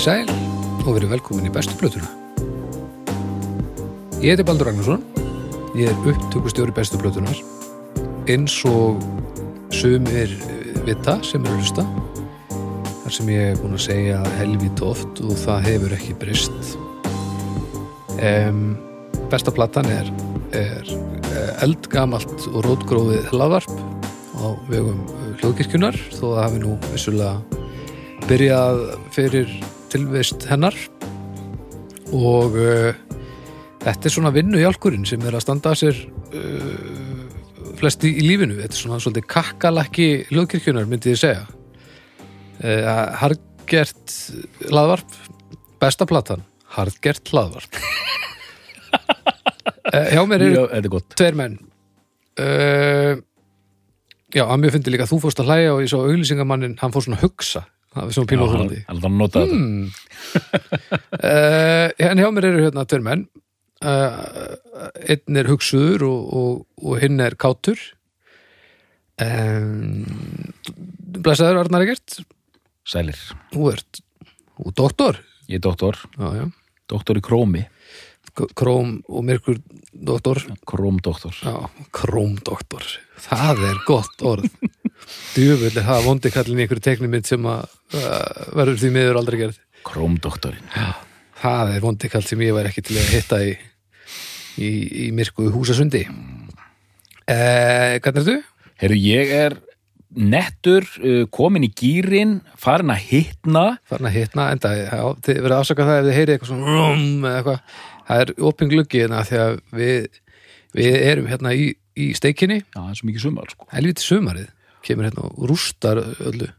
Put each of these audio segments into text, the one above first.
Í sæl og verið velkomin í bestu plötuna. Ég heiti Baldur Ragnarsson, ég er upptökustjóri bestu plötunar, eins og sumir vita sem eru að hlusta, þar sem ég er búin að segja helvít oft og það hefur ekki brist. Um, besta platan er, er eh, eldgamalt og rótgrófið hlaðvarp á vegum hljóðkirkjunar, þó að það hafi nú vissulega byrjað fyrir tilvist hennar. Og uh, þetta er svona vinnuhjálkurinn sem er að standa að sér uh, flesti í lífinu. Þetta er svona svolítið kakkalakki hljóðkirkjunar myndi ég segja. Uh, Hargert hlaðvarp besta platan Hargert hlaðvarp. Hjá mér eru er tveir menn. Já, að mér fyndi líka að þú fórst að hlæja og ég sá auglýsingamannin, hann fór svona að hugsa það er svona er að nota þetta. Uh, en hjá mér eru hérna tveir menn. Uh, einn er hugsuður og, og, og hinn er kátur. Um, Blæsaður Arnar Egert. Sælir. Þú ert og doktor. Ég er doktor, já, já. doktor í krómi. Króm og myrkur doktor. Krómdoktor krómdoktor það er gott orð djúvill er það vondi kallin í einhverju teknimind sem að uh, verður því miður aldrei gerð. Krómdoktorinn. Það er vondi kall sem ég væri ekki til að hitta í, í, í myrku húsasundi. Eh, hvernig ertu? Herru, ég er nettur, uh, komin í gýrin farin að hitna. Farin að hitna enda, já, þið verið afsaka það ef þið heyrið eitthvað svona rum, eitthvað, það er opin gluggi hérna því að við, við erum hérna í, í steikinni. Já, það er svo mikið sumar sko. Helviti sumarið, kemur hérna og rústar öllu.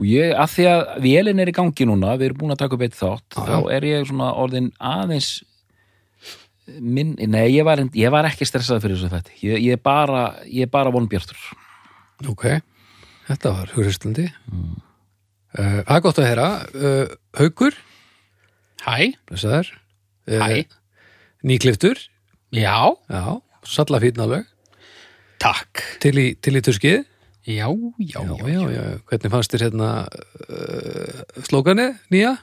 Og ég, að því að vélinn er í gangi núna við erum búin að taka upp eitt þátt Já, þá er ég svona orðin aðeins minn, nei, ég var, ég var ekki stressað fyrir þessu þetta ég, ég er bara, ég er bara vonbjartur. Ok, þetta var hugristandi mm. það er gott að heyra. Uh, Haukur, Hæ, blessaður. Uh, hæ, nýkliftur, já, já, salla fínn alveg. Takk. Til í, til í tuskið Já, já, já, já, já, hvernig fannst þér hérna uh, slókanið nýja?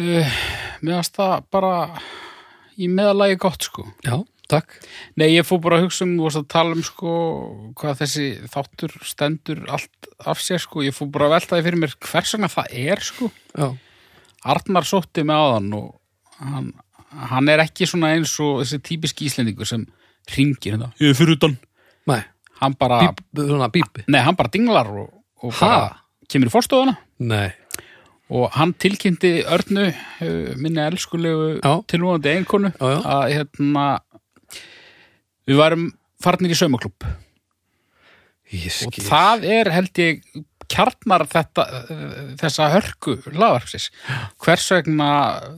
Uh, Mér varst það bara í meðalagi gott sko. Já, takk. Nei, ég fór bara að hugsa um, þú varst að tala um sko hvað þessi þáttur stendur allt af sér sko, ég fór bara að velta því fyrir mér hvers vegna það er sko. Já, Arnar sótti með áðan og hann, hann er ekki svona eins og þessi típiski íslendingur sem ringir hérna, ég er fyrir utan. Næ, hann bara, bíp, nei, hann bara dinglar og, og bara Ha? kemur í fórstofuna Nei, og hann tilkynnti Örnu uh, minni elskulegu tilvonandi einkonu Já, já. að hérna við varum farnir í saumaklúb ég og það er held ég kjarnar þetta, uh, þessa hörku hlaðvarpsis hvers vegna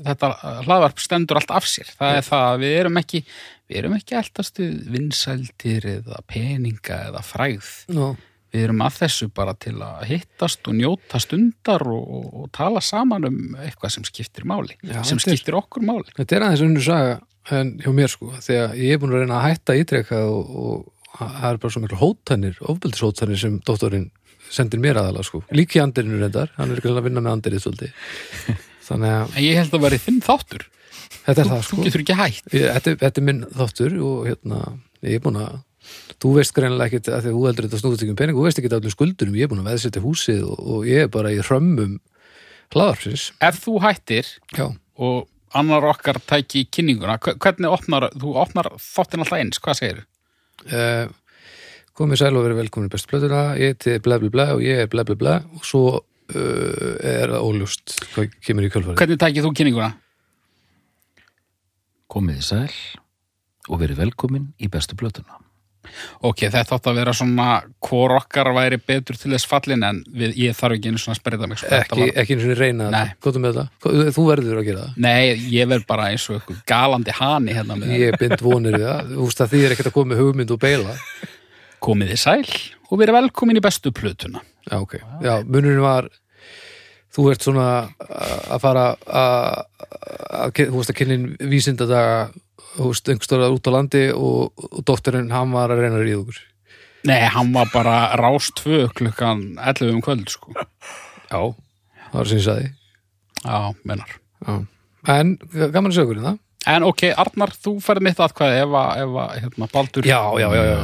þetta hlaðvarp stendur allt af sér? Það er það að við erum ekki við erum ekki alltaf stuð vinsældir eða peninga eða frægð Nú, við erum að þessu bara til að hittast og njóta stundar og, og, og tala saman um eitthvað sem skiptir máli Já, sem þetta er- skiptir okkur máli Þetta er aðeins unnur saga en hjá mér sko, þegar ég er búin að reyna að hætta ítreka og, og það er bara svo miklu hótanir, ofbeldishótanir sem dóttorinn sendir mér aðalega sko. Líki andirinu reyndar, hann er ekki að vinna með andirið svolítið. Þannig að ég held að vera þinn þáttur þetta er þú, það þú sko. getur ekki hætt Ég, þetta, þetta er minn þáttur og hérna, ég er búin að þú veist greinlega ekkit að því að þú heldur þetta snúðast ekki um pening, þú veist ekki öllum skuldurum, ég er búin að veðsetja húsið og, og ég er bara í hrömmum hlaðarpsins. ef þú hættir Já, og annar okkar tæki kynninguna hve- hvernig opnar, þú opnar þáttin alltaf eins, hvað segir uh, komið sæl og verið velkomin í bestu plötuna, ég heiti bla bla bla og ég er bla bla bla og svo uh, er það óljúst hvað kemur í kjölfarið. hvernig tækið þú kynninguna? Komið í sæl og verið velkomin í bestu blötuna ok, þetta átt að vera svona hvor okkar væri betur til þess fallin en við, ég þarf ekki einu svona að spreita mig sko. Ekki, ekki eins og reyna Nei. þetta, góðum með þetta. Þú verður að gera það. nei, ég verð bara eins og eitthvað galandi hani hérna með Ég bind vonir við það. Þú veist að því er ekkert að koma með hugmynd og beila. komið þið sæl og verið velkomin í bestu plötuna Já, ok. Já, munurinn var þú ert svona að fara að, að þú veist að kynnin vísindadaga þú veist, einhverstóra út á landi og, og dótturinn, hann var að reyna að ríða okkur Nei, hann var bara rást tvö klukkan 11 um kvöld, sko. Já, það var sem ég sagði Já, mennar. Já. en gaman að sögur það En ok, Arnar, þú færð mitt atkvæði ef að, ef að hérna, Baldur já, já, já, já,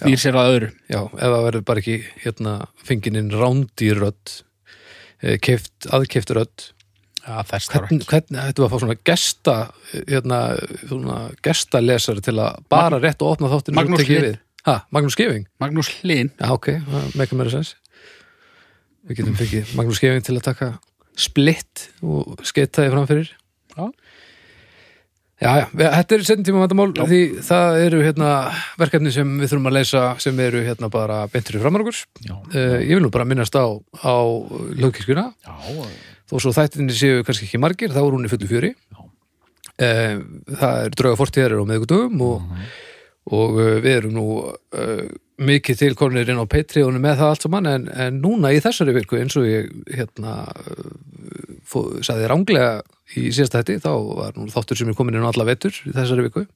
snýr sér að öðru. já ef það verður bara ekki hérna fengininn rándýrödd keift, aðkeift rödd. Þarf hvernig, ættum við að fá svona gesta hérna, svona gestalesari til að bara rétt og opna þáttin Magnús ha, Magnús Skeving, Magnús Hlyn. já ok mekka meira sens. Við getum fengið Magnús Skeving til að taka splitt og skeitta þið framfyrir. Já. Já, já, þetta er setjum tíma vandamál því það eru hérna verkefni sem við þurfum að leysa sem eru hérna bara beintur í framar okkur. Já, uh, ég vil nú bara minnast á, á lögkirkjuna já, þó svo þættinni séu kannski ekki margir þá er hún í fullu fjöri. Já. Eh, það er drauga fortíðar á meðgudögum og, og uh, við erum nú uh, mikið til konir inn á Patreonu með það allt saman en, en núna í þessari virku eins og ég hérna uh, fó, sagði ránglega í síðasta hætti þá var nú þáttur sem er komin inn á alla vetur í þessari viku.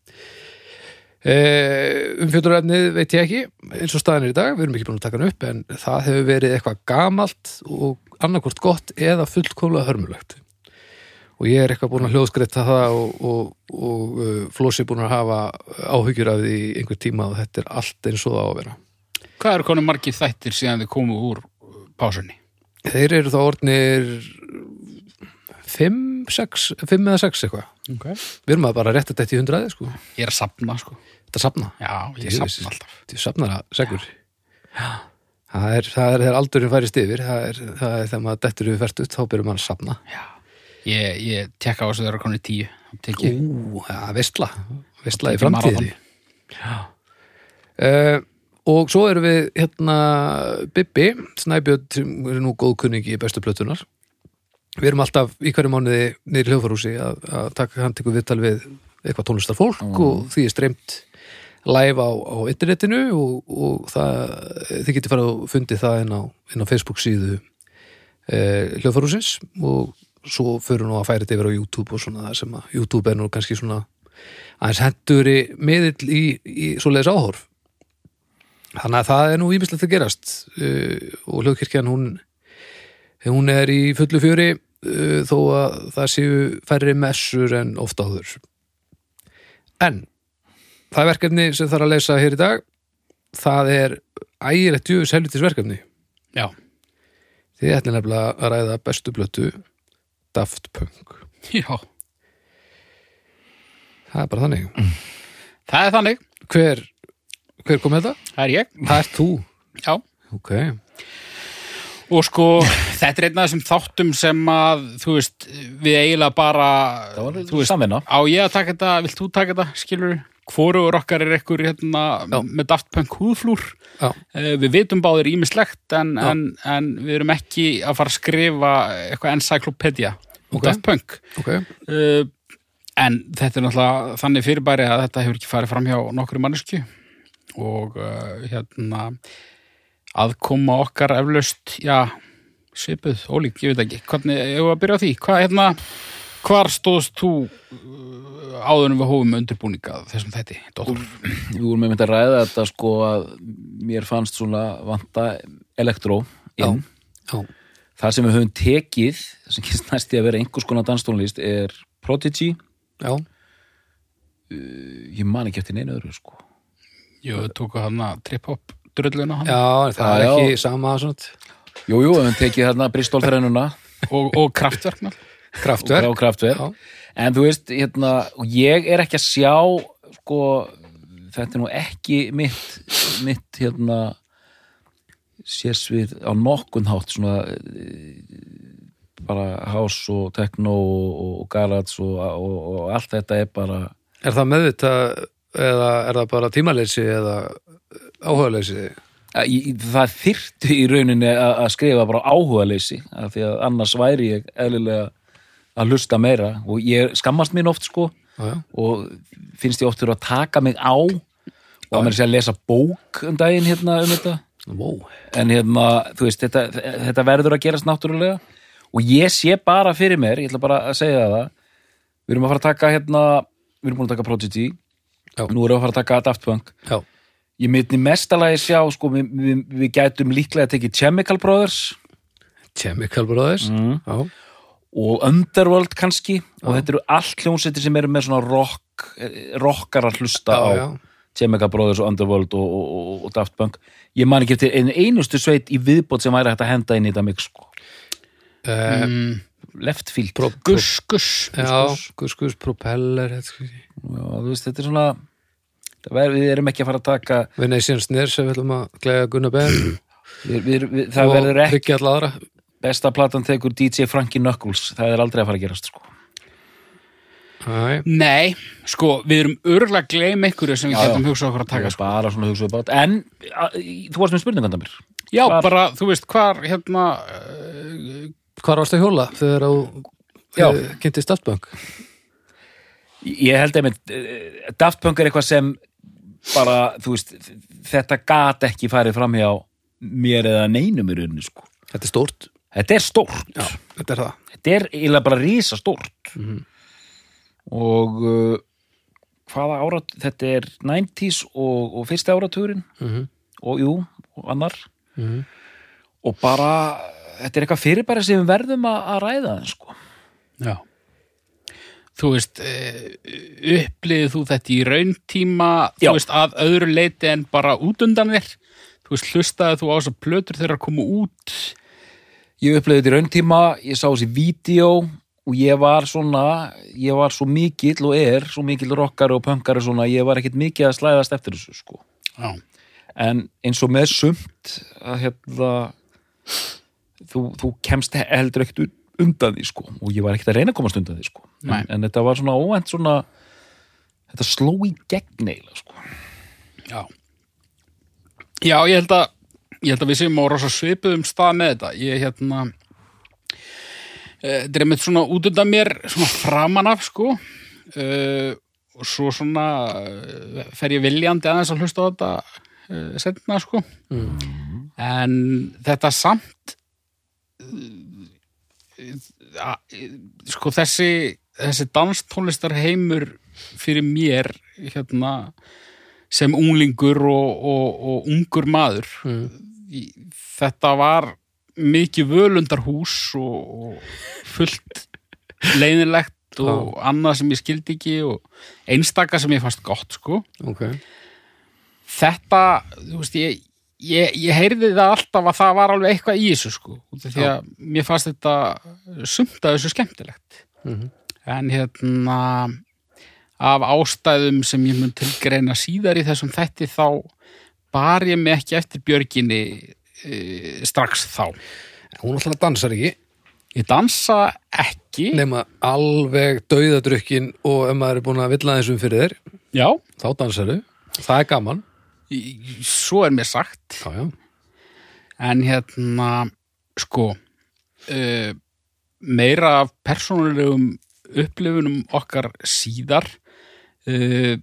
Uh, umfjöldurefnið veit ég ekki eins og staðan er í dag, við erum ekki búin að taka hann upp en það hefur verið eitthvað gamalt og annarkvort gott eða fullkomlega hörmulegt og ég er eitthvað búin að hljóðskreita það og, og, og uh, Flósi búin að hafa áhyggjur af því einhver tíma og þetta er allt eins og það á að vera Hvað eru konum margir þættir síðan þið komu úr uh, pásunni? þeir eru þá orðnir 5, 6, 5 eða 6 eitthvað Okay. við erum að bara rétta þetta í hundraði sko Ég er að sapna, sko. þetta sapna, Já, ég Djöfis. sapna alltaf. þetta sapnar að segur það er, er þegar aldurinn færist yfir það er, er þegar maður dettur við fært þá byrjum maður að sapna Já. Ég, ég tekka á þessu þeirra konið tíu. Ú, ja, veistla veistla í Tekið framtíði uh, og svo erum við hérna Bibbi, Snæbjörn sem er nú góðkunningi í bestu plötunar við erum alltaf í hverju mánuði niður í hljóðfarúsi að, að taka hann tekur viðtal við eitthvað tónlistar fólk og því er streymt live á, á internetinu og, og það, þið getið farið og fundið það inn á, inn á Facebook síðu eh, hljóðfarúsins og svo fyrir nú að færa þetta yfir á YouTube og svona það sem að YouTube er nú kannski svona aðeins henduri miðill í, í svoleiðis áhorf. Þannig að það er nú ímislegt að gerast uh, og hljóðkirkjan hún hún er í fullu fjöri uh, þó að það séu færri messur en oft áður. En það er verkefni sem þarf að leysa hér í dag það er ægilegt djöfus helvitis verkefni Já. þið ætlum nefnilega að ræða bestu blötu Daft Punk Já. það er bara þannig Það er þannig. hver, hver kom þetta? Það er ég. það er þú Já. ok, Og sko, þetta er einn af þessum þáttum sem að, þú veist, við eiginlega bara, það var þú samvinna á ég að taka þetta, vilt þú taka þetta, skilur Hvorugur okkar er ekkur hérna með Daft Punk húðflúr. Eh, Við vitum báðir ímislegt en, en, en við erum ekki að fara að skrifa eitthvað encyclopedia um Ok. Daft Punk. ok. Uh, en þetta er náttúrulega þannig fyrirbæri að þetta hefur ekki farið fram hjá nokkru mannesku og uh, hérna aðkoma okkar eflaust, já, svipuð, ólík, ég veit ekki, hvernig, ég var að byrja á því, hvað, hérna, hvar stóðst þú uh, áður en við hófum undirbúninga þessum þætti, dóttur? Við vorum með að ræða þetta sko að mér fannst svona vanta elektró inn. Já, Það sem við höfum tekið, það sem kynst næst í að vera einhvers konar danstónlist er Prodigy, já, ég man ekki eftir neina öðru sko. Jú, við tókum hann að trip-hop drulluna hann. Já það er Já, já. ekki sama svona. Jú, jú, við höfum tekið þarna Bristol-þrennuna. Og, og kraftverk náttúrulega. Kraftverk. Og kraftverk. En þú veist, hérna, ég er ekki að sjá sko, þetta er nú ekki mitt, mitt hérna sérsvið á nokkun hátt svona eh, bara house og techno og, og garage og, og, og allt þetta er bara Er það meðvita eða er það bara tímaleysi eða áhugaleysi? það þyrfti í rauninni að að skrifa bara áhugaleysi af því að annars væri ég eðlilega að hlusta meira. Og ég skammast mín oft sko. Já. og finnst ég oft þurfa að taka mig á og að mér sé að lesa bók um daginn hérna um þetta. Wow. en hérna, þú veist, þetta, þetta verður að gerast náttúrulega. Og ég sé bara fyrir mér, ég ætla bara að segja það við erum að fara að taka hérna við erum búin að taka Prodigy. Nú erum við að fara að taka Daft Punk. Já, ég myndi mestalagi sjá, sko, við, við, við gætum líklega að tekið Chemical Brothers. Chemical Brothers. Mm. Já, og Underworld kannski og þetta eru allt hljómsveitir sem eru með svona rock eh, rockar að hlusta já, á. já. Chemical Brothers og Underworld og, og, og, og Daft Punk. Ég man ekki eftir einu einustu sveit í viðbót sem væri hægt að henda inn í þetta mix sko. Mm, left field. guss já, gus, gus, propeller. Já, veist, þetta er svona ver, við erum ekki að fara að taka Venetian Snare sem við ætlum að glega Gunnar við, við, við, það verður ekki besta platan tekur DJ Frankie Knuckles það er aldrei að fara að gerast sko. Æ, Nei, sko, við erum örgulega að gleyma ykkur sem við getum hugsað okkur að taka sko. bara svona hugsaðu bát en að, þú varst með spurninganda mér Já, Hvar- bara, þú veist, hvar hérna uh, Hvar varstu að hjóla þegar þú uh, kynntist Daftbank? ég held einmitt uh, Daft Punk er eitthvað sem bara, þú veist, þetta gat ekki farið framhjá mér eða neinum í rauninni sko. Þetta er stórt þetta er stórt Já, þetta er það þetta er eiginlega bara rísa stórt Mhm. og uh, hvaða árat þetta er 90s og, og fyrsti áratugurinn mm -hmm. og jú, og annar Mhm. og bara þetta er eitthvað fyrirbæri sem við verðum að, að ræða sko. Já Þú veist, uh, upplifið þú þetta í rauntíma, Já. þú veist, að öðru leiti en bara út undan þér? Þú veist, hlustaði þú á þess að plötur þeirra að koma út? Ég upplifði þetta í rauntíma, ég sá þessi vídeo og ég var svona ég var svo mikill og er svo mikill rockari og punkari svona, ég var ekkit mikið að slæðast eftir þessu sko. Já. en eins og með sumt að hérna þú, þú kemst heldur ekkert undan því sko. Og ég var ekkert að reyna að komast undan því sko. En, en þetta var svona óvænt svona þetta sló í gegn eiginlega sko. Já. Já, ég held að ég held að við séum á rosa svipuðum stað með þetta. Ég hérna eh, þetta er einmitt svona út undan mér svona framan af sko uh, og svo svona uh, fer ég viljandi aðeins að hlusta á þetta uh, setna sko en þetta samt sko þessi þessi danstónlistar heimur fyrir mér hérna sem unglingur og, og, og ungur maður Mm. Þetta var mikið völundarhús og, og fullt leiðinlegt og annað sem ég skildi ekki og einstaka sem ég fannst gott sko. Ok. Þetta, þú veist, ég ég, ég heyrði það alltaf að það var alveg eitthvað í þessu sko því að mér fannst þetta sumt að þessu skemmtilegt. Mhm. en hérna af ástæðum sem ég mun tilgreina síðar í þessum þætti þá bar ég mig ekki eftir björginni e, strax þá. Hún alltaf dansar ekki. Ég dansa ekki. Nema alveg dauðadrukkin og ef maður er búin að villa þessum fyrir þér já, þá dansaru, það er gaman. Svo er mér sagt. Já, já, En hérna, sko, uh, meira af persónulegum upplifunum okkar síðar. Uh,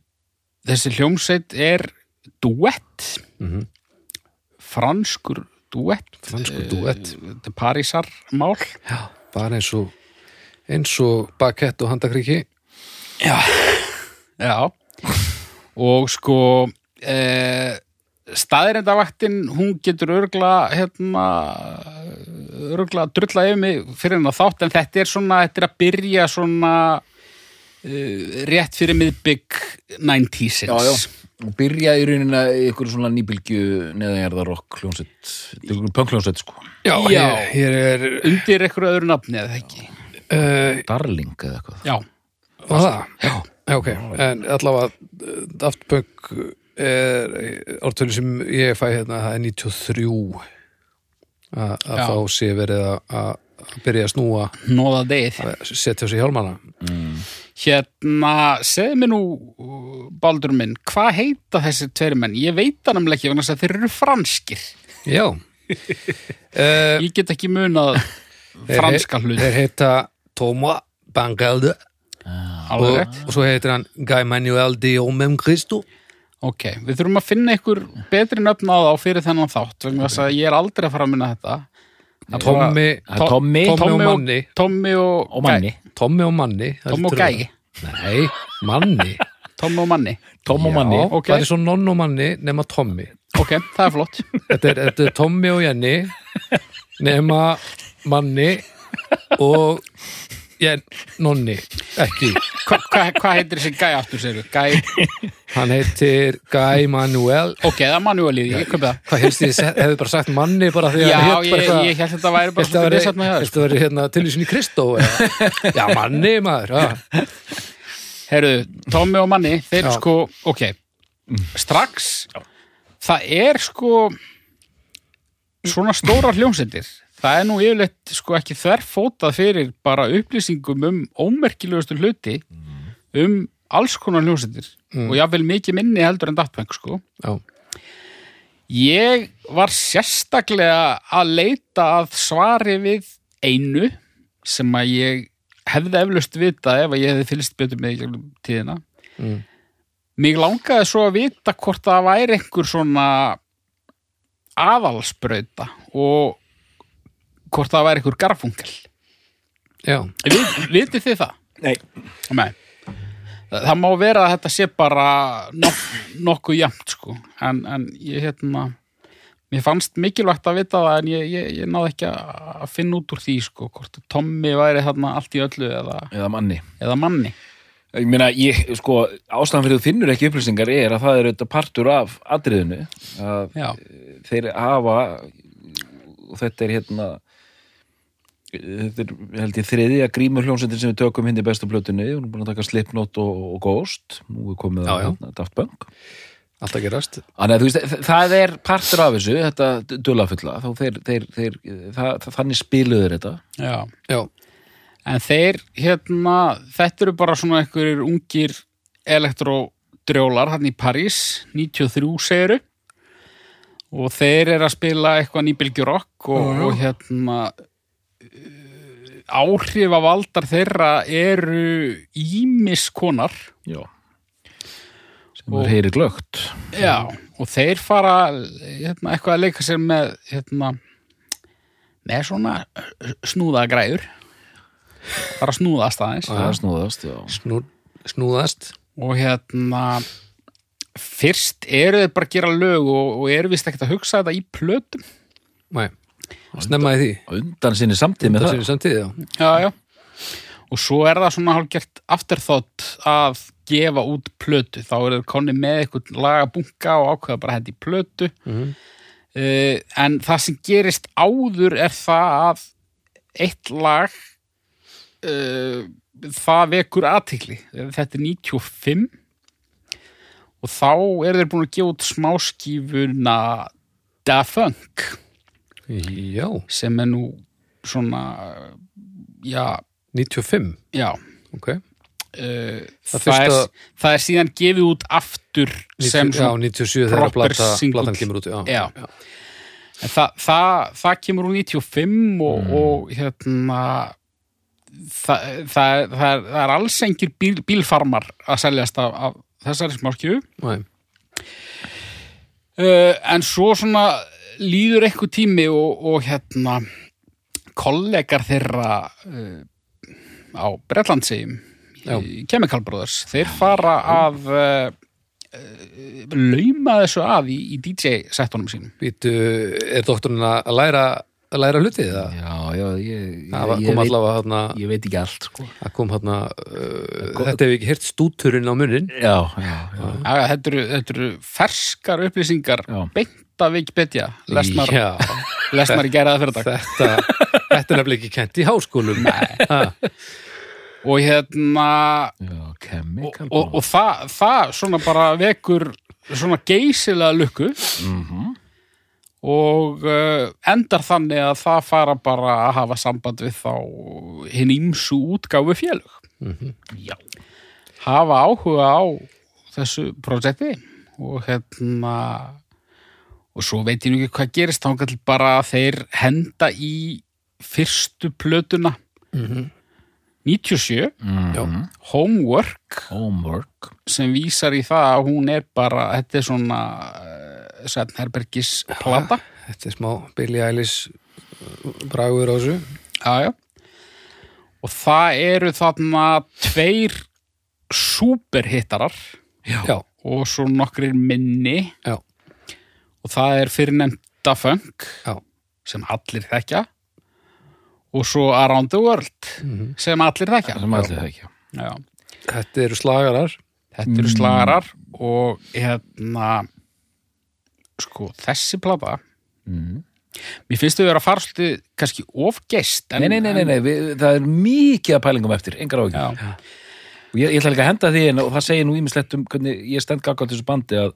þessi hljómsveit er duett, Mhm. franskur duett. Franskur duett. Uh, Þetta er Parísar mál. já bara eins og eins og bakett og handakriki Já. Og sko, uh, staðirindavaktin, hún getur örgla, hérna, örgla drulla yfir mig fyrir hennar þátt, en þetta er svona, þetta er að byrja svona uh, rétt fyrir miðbygg 90-sins. Já, já. Og byrja í rauninni í ykkur svona nýbylgju neðanjarða rock hljónsett ykkur punk hljónsett sko. Já, Já. Hér, hér er Undir einhverju öðru nafni eða ekki. uh, Darling eða eitthvað. Já, og það? Já, ok, en allavega uh, Daft Punk er ártölu sem ég fæ hérna það er 93 að Já. þá sé verið að- byrja að snúa nóða degið. að setja þessi hjálmana Hérna, segðu mér nú, Baldur minn, hvað heita þessi tveiri menn? Ég veit það namlega ekki, þess að þeir eru franskir. Já uh, Ég get ekki munað franska hlut. Þeir heita Thomas Bangalde Alveg og, og svo heitir hann Guy Manuel de Omem Christo Ok, við þurfum að finna ykkur betri nöfn á þá fyrir þennan þátt vegna þess að ég er aldrei að fara að minna þetta Tommy, Tommy og Manni. Tommy og, Manni. Tommy og Gæi. Nei, Manni. Tommy og Manni. Tom og Manni. Það er svo nonn og Manni nema Tommy Ok, það er flott. Þetta er, þetta er Tommy og Jenny nema manni og ég, nonni, ekki. Hvað hva, hva heitir þessi gæ aftur, segir Gæ, hann heitir Guy Manuel. Ok, það er manualið, ég köpi það. Hvað helst ég hefði bara sagt manni bara því að Já, ég, eitthvað- ég held að þetta væri bara svona viðsatt með það Þetta verið hérna tilvísin í Kristó? Já, manni maður já. Herru, Tommi og Manni, þeir Já. sko, ok, strax, það er sko svona stóra hljómsendir, það er nú yfirleitt sko ekki þverfótað fyrir bara upplýsingum um ómerkilegustu hluti um alls konar hljómsendir og jáfnvel mikið minni heldur en Daft Punk sko. Já. Ég var sérstaklega að leita að svari við einu sem að ég hefði eflaust vita ef að ég hefði fylgst betur með tíðina. Mm. Mig langaði svo að vita hvort það væri einhver svona aðalsbrauta og hvort það væri einhver garfungel. Já. Vit, vitið þið það? Nei. Nei. Það, má vera að þetta sé bara nok nokkuð jæmt sko. En, en ég hérna, mér fannst mikilvægt að vita það en ég, ég, ég náði ekki að finna út úr því sko. Hvort Tommy væri þarna allt í öllu eða, Eða manni. eða manni. Ég meina, ég, sko, ástæðan fyrir þú finnur ekki upplýsingar er að það er auðvitað partur af atriðinu. Að Já, þeir hafa, og þetta er hérna, þetta er held ég þriðja grímur hljómsveitin sem við tökum hindi bestu plötunni, við erum búin að taka Slipknot og, og Ghost, nú er komið Já, að hérna, Daft Punk. Alltaf gerast. Þannig að þú veist, það er partur af þessu, þetta dullafulla, þá þeir, þeir, þeir, það, þannig spiluður þetta. já. Já. En þeir, hérna, þetta eru bara svona einhverjir ungir elektrodrjólar hann í París, 93 segiru og þeir eru að spila eitthvað nýbylgjurokk og, og hérna áhrif af valdar þeirra eru ímiskonar Já. Sem er heyri glögt. Já, og þeir fara hérna, eitthvað að leika sér með hérna, með svona snúðagræður bara snúðast aðeins er snúðast, já. Snú, snúðast. og hérna fyrst eru þeir bara að gera lög og, og eru vist ekkert að hugsa þetta í plötum Nei. Snemma í því. Undan sinni samtíð með Það það. samtíð, já. já, já. og svo er það svona hálfgert afturþótt að gefa út plötu þá eru þeir konni með eitthvað lagabunga og ákveða bara í plötu Mhm. uh, en það sem gerist áður er það að eitt lag uh, það vekur aðtikli þetta er 95 og þá eru þeir búin að gefa út smáskífuna Da Funk Já. sem er nú svona já, 95. já Ok. uh, það, fyrsta- er, það er síðan gefið út aftur 90, sem já, svona 97 þegar single. platan kemur út. Já. Já. Það, það, það kemur úr 95 og, og hérna það, það, er- það, það alls engir bíl, bílfarmar að seljast af, af þessari smáskjöfu uh, en svo svona líður eitthvað tími og, og hérna kollegar þeirra uh, á Bretlandsegjum Chemical Brothers þeir fara að uh, uh, lauma þessu að í, í DJ-settunum sínum. Býtu, er doktorinn að læra, að læra hluti það? Já, já, ég, Það ég, kom allavega þarna, ég veit ekki allt, sko. það kom þarna, uh, þetta hefur ekki hirt stúturinn á munnin. Já, já, já. Ja, þetta, eru, þetta eru ferskar upplýsingar beint af Wikipedia lesnar, Já, lesnar í gæraða fyrir dag þetta, þetta er nefnilega ekki kent í háskólum. Nei. og hérna og, og, og það, það svona bara vekur svona geysilega lukku Mhm. Og uh, endar þannig að það fara bara að hafa samband við þá hinn ímsu útgáfu félög Já. hafa áhuga á þessu projekti og hérna og svo veit ég nú ekki hvað gerist þá kannski bara að þeir henda í fyrstu plötuna Mhm. 97 Já. Homework Homework. sem vísar í það að hún er bara þetta er svona uh, Svefn Herbergis plata Þetta er smá Billy Eilish uh, bragur á þessu. já, já. og það eru þarna tveir superhittarar Já, og svo nokkrir minni já, og það er fyrirnefnda funk já. sem allir þekkja og svo Around the World Mhm. sem allir þekkja sem allir Já. Þetta eru slagarar Þetta eru slagarar og hérna sko, þessi plata mm. mér finnst þau vera að fara svolítið kannski ofgeist en, Nei, nei, nei, nei, nei við, það er mikið að pælingum eftir, engar á ekki Já, og ég, ég ætla líka að henda því en og það segir nú ímislegt um hvernig ég stend gaggat þessu bandi að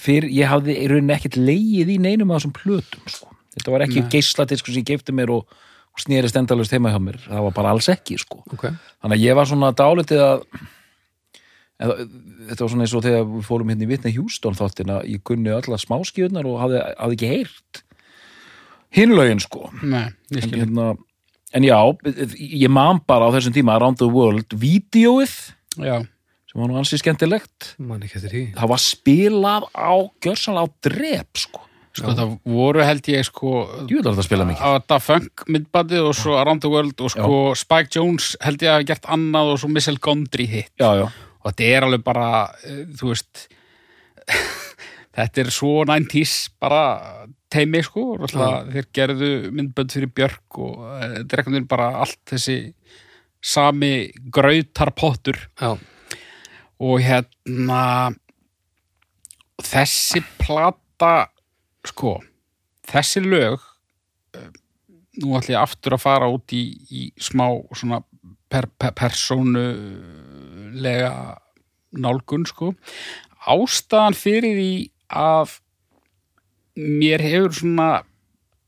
fyrir, ég hafði í rauninni ekkert leið í neinum af þessum plötum sko. þetta var ekki Nei. geisladiskur sem ég gefti mér og, og snerist endalust heima hjá mér það var bara alls ekki sko. Ok, þannig að ég var svona dálítið að eða, þetta var svona eins og þegar við fórum hérna í Vitna Hjústón þáttina ég kunni alla smáskjöðnar og hafði, hafði ekki heyrt hinlögin sko. Nei, ég en, hérna, en já, ég man bara á þessum tíma Around the World, vídeóið Já, sem var nú ansið skemmtilegt. Mann ekki eftir því. Það var spilað á gjörsanlega á drep sko, sko það voru held ég sko þetta funk myndbandið og svo Around the World og sko Spike Jones held ég að hafa gert annað og svo Michelle Gondry hitt. Já, já, og þetta er alveg bara eh, þú veist þetta er svo 90s bara teimi sko. Rótlega, þeir gerðu myndbönd fyrir Björk og eh, þetta er einhvern veginn bara allt þessi sami grautarpottur. Já, og hérna þessi plata sko þessi lög eh, nú ætlum ég aftur að fara út í, í smá svona per, per, persónulega nálgun sko. Ástæðan fyrir því að mér hefur svona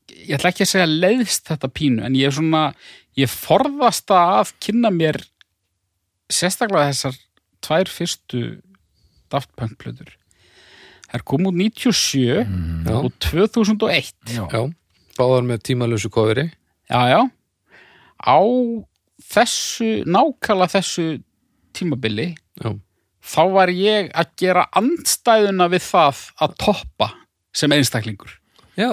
ég ætla ekki að segja leiðst þetta pínu en ég er svona ég forðast að kynna mér sérstaklega þessar tvær fyrstu Daft Punk plötur. Þær kom út 97 já, og 2001 já. já. Báðar með tímalösu kofiri já, já. Á þessu, nákvæmlega þessu tímabili Já, þá var ég að gera andstæðuna við það að toppa sem einstaklingur. Já.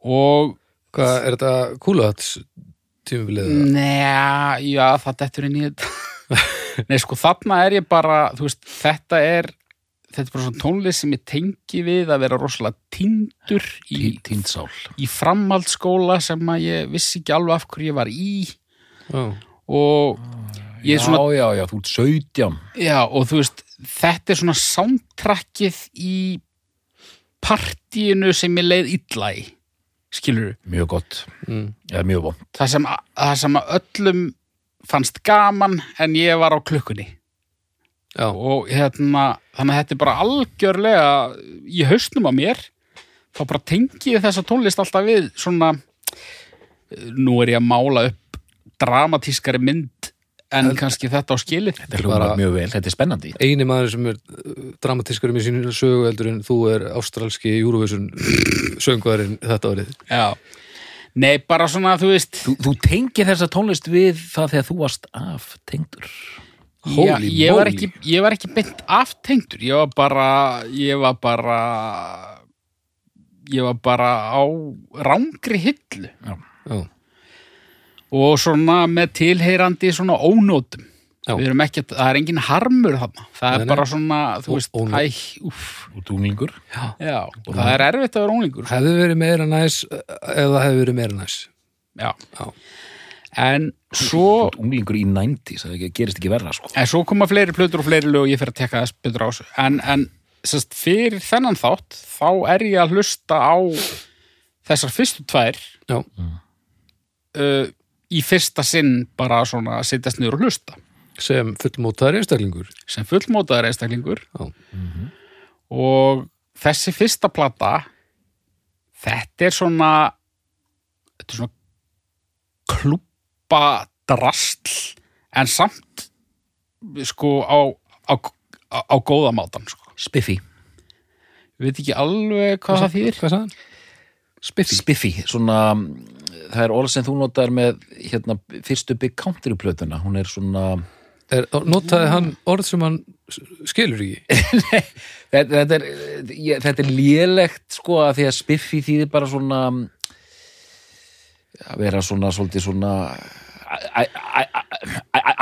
Og Hvað er þetta kúlahats tímabilið? Nei, já, það dettur inn í þetta. Nei, sko, þarna er ég bara veist, þetta er þetta er bara svona tónlist sem ég tengi við að vera rosalega tindur í, í framhaldsskóla sem að ég vissi ekki alveg af hverju ég var í. Já, og ég já, er svona já, já, þú ert 17 já, og þú veist, þetta er svona soundtrackið í partíinu sem ég leið illa í skilur mjög gott, mm. eða mjög vond. Það sem, það sem öllum fannst gaman en ég var á klukkunni. Já, og hérna, þannig að þetta er bara algjörlega í hausnum á mér. Þá bara tengi ég þessa tónlist alltaf við svona nú er ég að mála upp dramatískari mynd en kannski þetta á skilið. Þetta hljómar Bara- mjög vel, þetta er spennandi. Eini maður sem er uh, dramatískur með sínu sögu heldur en þú er ástralski Eurovision söngvarinn þetta árið. Já. Nei, bara svona, þú veist þú, þú tengir þessa tónlist við það þegar þú varst af tengdur Já, Holy ég, var ekki, ég var ekki beint aftengdur. Ég var bara ég var bara ég var bara á rángri hillu. Já, og svona með tilheyrandi svona ónótum við erum ekki, það er engin harmur þarna. Það er Nei, nei. bara svona, þú Ó- veist ónót. æ, úff, og dunglingur já, og það er erfitt að vera ónlingur hefði verið meira næs eða hefði verið meira næs. Já. Já. en svo unglingur í 90s, það gerist ekki verra sko. en svo koma fleiri plötur og fleiri lög og ég fer að tekka þess betur á þessu. En, en sest, fyrir þennan þátt þá er ég að hlusta á þessar fyrstu tvær. Já, uh, í fyrsta sinn bara svona sittast niður og hlusta sem fullmótaður einstaklingur sem fullmótaður einstaklingur Já. og þessi fyrsta plata þetta er svona þetta er svona klúpa drastl en samt sko á, á, á, á góða mátan sko. Spiffy Ég veit ekki alveg hvað það þýðir Hvað sagði hann? Spiffy. Spiffy, svona það er orð sem þú notar með hérna, fyrstu Big Country plötuna. Hún er svona er, Notaði hann orð sem hann skilur ekki? Þetta, þetta, er, ég, þetta er lélegt sko að því að Spiffy þýðir bara svona að vera svona svolítið svona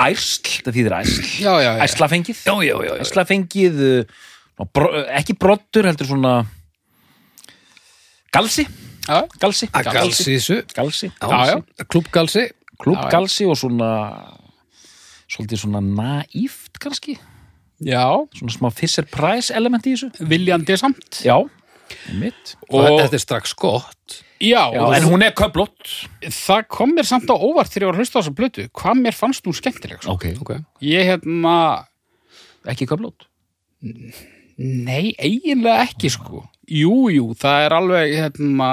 ærsl, það þýðir ærsl. Já, já, já. æslafengið Já, já, já, já. æslafengið uh, bro, ekki brottur heldur svona galsi Já, galsi. Að galsi þessu galsi, Já, já. Klúbgalsi klúbgalsi og svona svolítið svona naíft kannski, Já, svona smá Fisher Price element í þessu viljandi samt. já, mitt og Og, þetta er strax gott já, já, en hún er köflott það kom mér samt á óvart þegar ég var að hlusta á þessa blötu. Hvað mér fannst hún skemmtileg? Sko. ok, ok, Ég hérna, ekki köflott nei, eiginlega ekki sko. Jú, jú, það er alveg, hérna,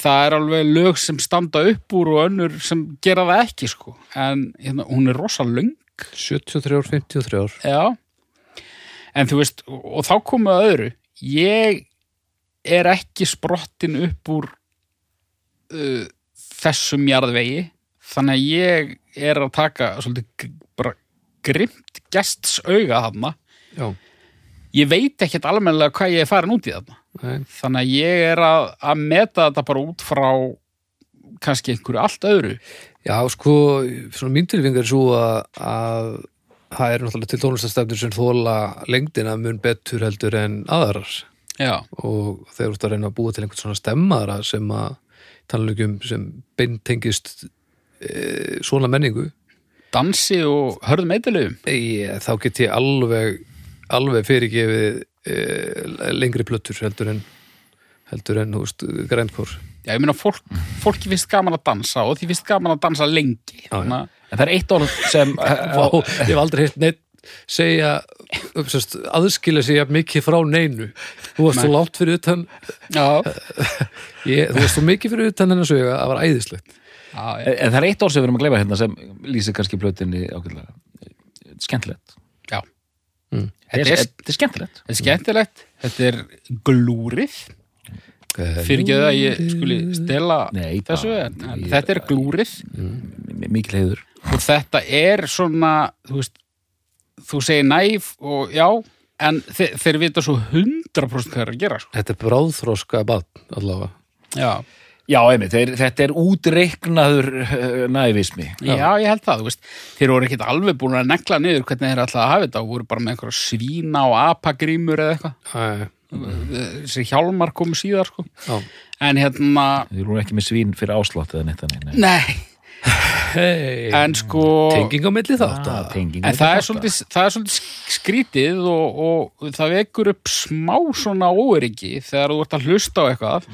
það er alveg lög sem standa upp úr og önnur sem gera það ekki sko. En hérna, hún er rosa löng. 73 ár, 53 ár. Já, en þú veist, og þá komum við að öðru, ég er ekki sprottin upp úr uh, þessum jarðvegi, þannig að ég er að taka svolítið grimt gests auga þarna. já, Ég veit ekkert almennilega hvað ég er farin út í þarna. nei, Þannig að ég er að, að meta þetta bara út frá kannski einhverju allt öðru. já, sko svona mín tilfing er svo að, að það er náttúrulega til tónlistastefnir sem þóla lengdina mun betur heldur en aðrar Já, og þeir eru út að reyna að búa til einhvern svona stemmara sem að tannlögjum sem beintengist e, svona menningu dansi og hörðum eitthilugum. e, þá get ég alveg alveg fyrirgefið e, lengri plötur heldur en heldur en, þú veist, grænkór Já, ég meina fólk, fólki finnst gaman að dansa og því finnst gaman að dansa lengi. Já, en það er eitt orð sem Vá, ég hef aldrei heilt neitt segja aðskilja sig jafn mikið frá neinu. Þú varst svo látt fyrir utan. Já, ég, þú varst svo mikið fyrir utan hennar sögja að það var æðislegt. Já, en það er eitt orð sem við erum að gleyma hérna sem lýsir kannski plötinni ákveðlega skemmtilegt. Mm. þetta er, Þetta er, skemmtilegt þetta er skemmtilegt, þetta er glúrið, fyrir ekki að ég skuli stela Nei, þessu, en, en ég- þetta er glúrið M- mikil heiður og þetta er svona, þú veist, þú segir næf og já, en þe þeir vita svo 100% hvað er að gera, sko. þetta er bráðþróska bann allavega Já. Já, einmitt, þeir, þetta er útreiknaður uh, nævismi. Já, ég held það, þú veist, þeir voru ekkit alveg búin að negla niður hvernig þeir ætlaði að hafa þetta og voru bara með einhverja svína og apagrímur eða eitthvað. Þessi hjálmar komu síðar, sko. já. En hérna, þeir eru ekki með svín fyrir áslátt eða neitt þannig nei. nei, Hey, en sko... tenging á milli þátt Ah, tenging En er það er, svolítið, það er svolítið skrítið og, og það vekur upp smá svona óöryggi þegar þú ert að hlusta á eitthvað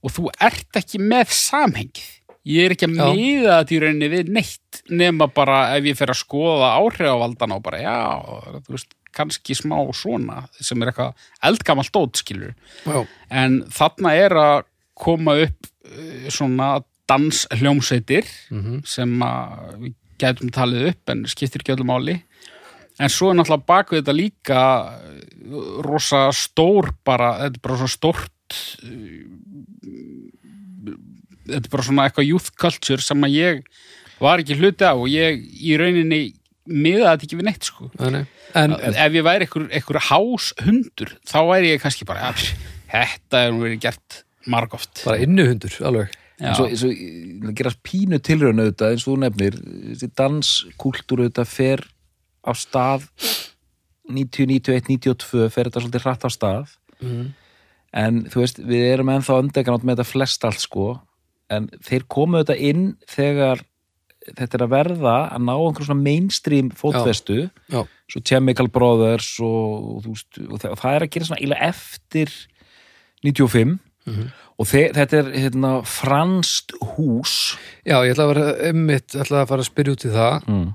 og þú ert ekki með samhengið. Ég er ekki að Já. miða þetta í rauninni við neitt nema bara ef ég fer að skoða áhrifavaldana og bara já, þú veist, kannski smá svona sem er eitthvað eldgamalt dót skilur. já, En þarna er að koma upp uh, svona danshljómsveitir mhm, sem að við gætum talið upp en skiptir ekki öllu máli en svo er náttúrulega baku þetta líka uh, rosa stór bara, þetta er bara svo stórt uh, þetta er bara svona eitthvað youth culture sem að ég var ekki hluti af og ég í rauninni miða þetta ekki við neitt sko Nei, nei. en, ef ég væri einhver, háshundur þá væri ég kannski bara ja, þetta er nú verið gert margóft bara innuhundur, alveg Já. og það gerast pínu tilraun auðvitað eins og þú nefnir, þessi danskúltúr auðvitað fer á stað 90, 91, 92 fer þetta svolítið hratt á stað mm. en þú veist, við erum ennþá öndeganátt með þetta flest allt sko en þeir komu auðvitað inn þegar þetta er að verða að ná einhver svona mainstream fótfestu. Já, svo Chemical Brothers og, og, og, það, og það er að gera svona eiginlega eftir 95 og þe þetta er hérna, franskt hús. Já, ég ætla að vera einmitt, ætla að fara að spyrja út í það. Mm.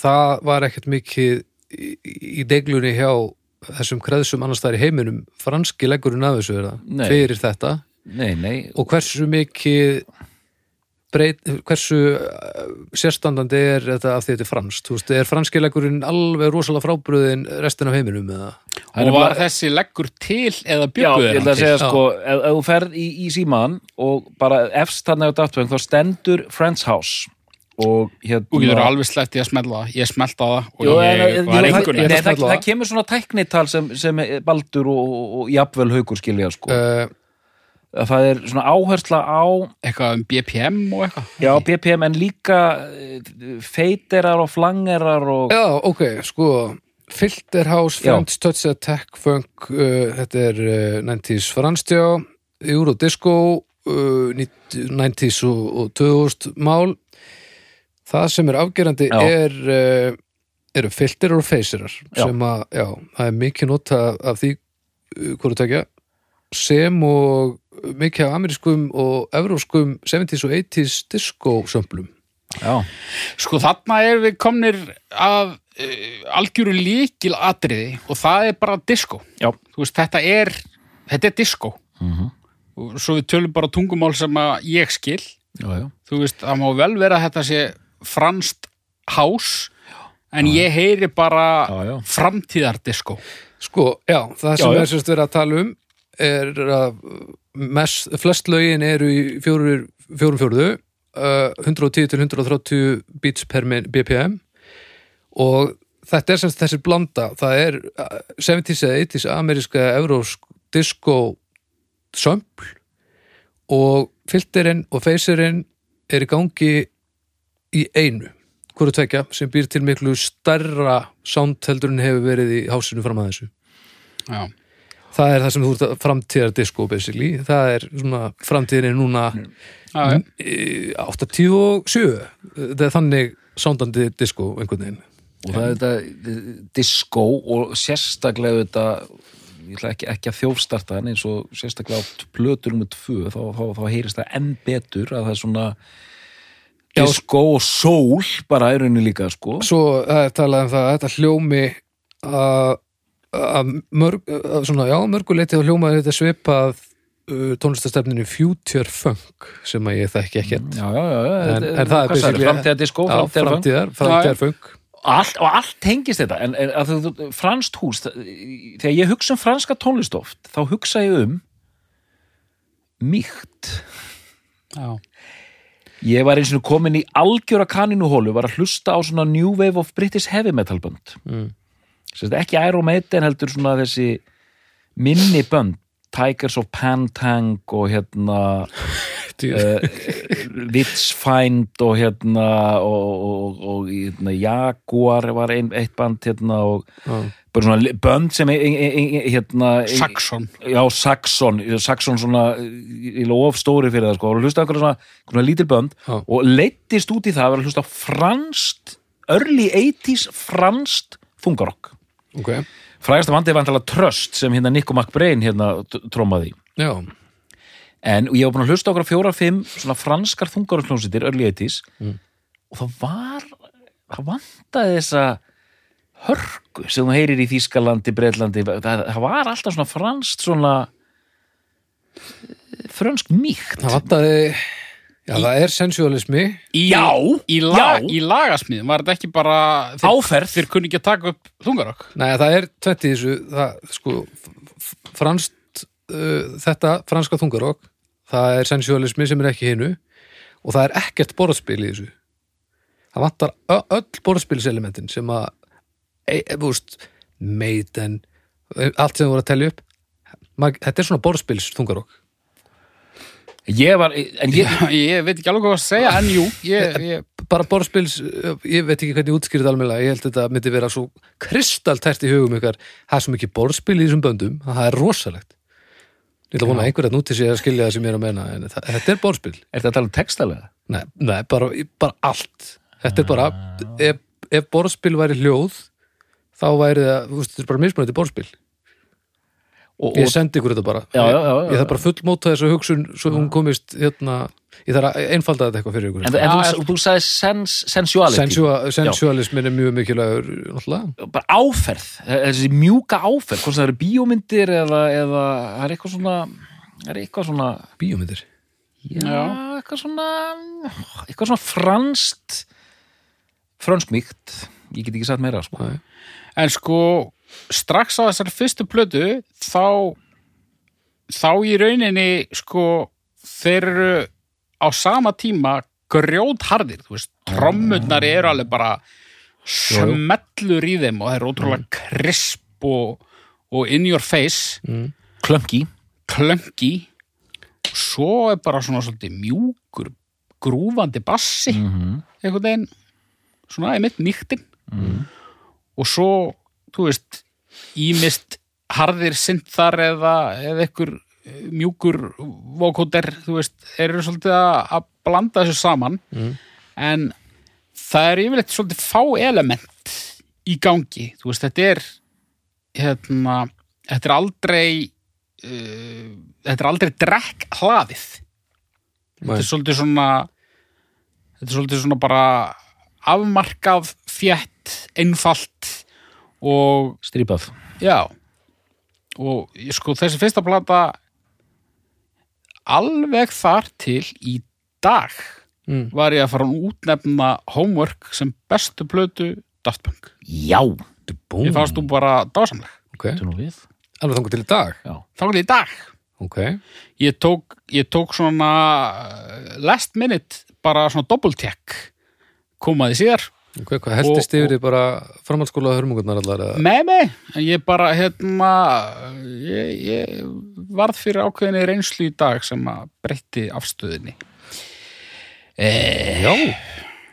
það var ekkert mikið í, í deglunni hjá þessum kreðsum annars staðar í heiminum. Franski leggurinn af þessu er það, fyrir þetta nei, nei, og hversu mikið breyt, hversu uh, sérstandandi er þetta af því þetta er franskt, þú veist, er franski leggurinn alveg rosalega frábröðin restin af heiminum eða? Er og var þessi leggur til eða Já, bygguð ég ætla að segja Já. sko, ef, ef þú ferð í, í síman og bara efst þarna á dagtvöng þá stendur Friends House og hérna og getur alveg sleppt í að smelta það ég smelta það og en- ég en- var engur nei, að smella það það. kemur svona tæknital sem, sem Baldur og, og, og jafnvel haukur skilja sko. Uh, það er svona áhersla á eitthvað um BPM og eitthvað já, BPM en líka eh, feiterar og flangerar og já, ok, sko Filter House. French Touch Attack Funk, uh, þetta er uh, 90s franstjá, Eurodisco uh, 90s og, og 2000 mál það sem er afgerandi Já. er eru filterar og feysirar sem að, já, það er mikið nota af því hvoru takja sem og mikið af amerískum og evróskum 70s og 80s disco sömplum Já, Sko þarna er við komnir að uh, algjöru líkil atriði og það er bara disco. já, Þú veist, þetta er, þetta er disco. Mhm. Og svo við tölum bara tungumál sem að ég skil. já, já. Þú veist, það má vel vera þetta sé franskt hás, en ég heyri bara já. framtíðardisco. Sko, já, það sem Já, já. er sérst verið að tala um er að mest, flest lögin eru í fjórum fjórðu uh, 110 til 130 beats per BPM og þetta er semst þessi blanda. Það er uh, 70s eða 80s ameríska evrósk disco sömpl og filterinn og feyserinn er í gangi í einu hverju tvekja sem býr til miklu stærra sound heldur en hefur verið í hásinu fram að þessu. Já. Það er það sem þú ert að framtíðar disco basically, það er svona framtíðin er núna Já, já. eh, 87 það er þannig soundandi disco einhvern veginn og það er þetta disco og sérstaklega þetta ég ætla ekki, ekki að þjófstarta en eins og sérstaklega á plötur um tvö þá, þá, þá heyrist það enn betur að það er svona Já. disco og soul bara er rauninni líka sko svo það er talað um það að þetta hljómi að að mörg, að svona, já, mörguleiti þá hljómaði þetta svipað uh, tónlistastefninu Future Funk sem að ég þekki ekkert. Já, já, já, En- en það er basically- framtíðar disco, framtíðar framtíðar framtíðar, framtíðar funk allt, og allt tengist þetta. En, en að þú, franskt hús það, þegar ég hugsa um franska tónlist oft þá hugsa ég um mýkt. Já. Ég var eins og komin í algjöra kaninuhólu, var að hlusta á svona New Wave of British Heavy Metal bönd. Mm. Sérst, ekki Iron Maiden heldur svona þessi minni bönd, Tigers of Pantang og hérna uh, Witchfind og hérna og, og, og hérna, Jaguar var ein, eitt band hérna og Já. bara svona bönd sem e, e, e, hérna Saxon. Já, Saxon, Saxon svona í lof stóri fyrir það sko, og hlusta einhverja svona, svona lítil bönd Já. og leittist út í það að vera hlusta á franskt, early 80s franskt þungarokk ok, frægasta bandið var antalega Trust sem hérna Nico McBrain hérna trómaði. Já, en ég var búin að hlusta á okkur fjóra fimm svona franskar þungarokkljónsitir early 80s Mm. og það var það vantaði þessa hörku sem þú heyrir í Þýskalandi, Breitlandi það, það var alltaf svona franskt svona eh, frönsk mýkt. Það vantaði já, það er sensualismi. Já, í, la, já. í lagasmíðum var þetta ekki bara þeir, Áferð. þeir kunni ekki að taka upp þungarokk? Nei, það er tvent í þessu það, sko, franskt uh, þetta, franska þungarokk það er sensualismi sem er ekki hinu og það er ekkert borðspil í þessu. Það vantar öll borðspilselementin sem að e, e, þú veist, Maiden e, allt sem þú voru að telja upp. Þetta er svona borðspils þungarokk ég var, en ég ég veit ekki alveg hvað að segja en jú ég, ég, bara borðspils, ég veit ekki hvernig útskýrið almennilega, ég held að þetta myndi vera svo kristalltært í hugum ykkar. Það er svo mikið borðspil í þessum böndum, að það er rosalegt. Ég ætla að vona að einhver að núti sé að skilja það sem ég er að menna, en það, þetta er borðspil. Er þetta að tala um textalega? nei, nei bara, bara allt. Þetta er bara, ef, ef borðspil væri hljóð þá væri það, þú veist, þetta er bara mismunandi borðspil Og, ég sendi ykkur þetta bara. Já, já, já, já. ég þarf bara fullmóta þessu hugsun svo hún komist, hérna ég þarf að einfalda þetta eitthvað fyrir ykkur. En, en þú, þú sagði sens, sensuality. Sensua, sensualismin er mjög mikilvægur bara áferð, þessi mjúka áferð hvort það eru bíómyndir eða, eða er eitthvað svona er eitthvað svona bíómyndir? Já, Já. eitthvað svona eitthvað svona franskt franskmíkt ég get ekki sagt meira sko. Nei. en sko strax á þessari fyrstu plötu þá þá í rauninni sko þeir eru á sama tíma grjótharðir, þú veist, trommurnar eru alveg bara smellur í þeim og það er ótrúlega krisp og, og in your face. Klönki klöngi svo er bara svona svolítið mjúkur grúfandi bassi mm -hmm. einhvern veginn. Svona einmitt nýttin og svo þú veist, ímist harðir synthar eða, eða ykkur mjúkur vókóter, þú veist, eru svolítið að, blanda þessu saman Mm. en það er yfirleitt svolítið fá element í gangi, þú veist, þetta er hérna, þetta er aldrei uh, þetta er aldrei drekk hlaðið þetta er svolítið svona þetta er svolítið svona bara afmarkað, fjett einfalt og Strípað. Já og sko þessi fyrsta plata alveg þar til í dag Mm. var ég að fara að útnefna Homework sem bestu plötu Daft Punk. Já. Búm. Ég fannst þú bara dásamleg. Ok, Þetta nú við. alveg þangur til í dag var ég í dag. Ok, Ég tók, ég tók svona uh, last minute bara svona doppeltek komaði síðar. Ok, hvað heldist yfir því bara framhaldsskóla hörmungurnar allar mig, en ég bara hérna ég, ég varð fyrir ákveðinni reynslu í dag sem að breytti afstöðinni. Eh, Já,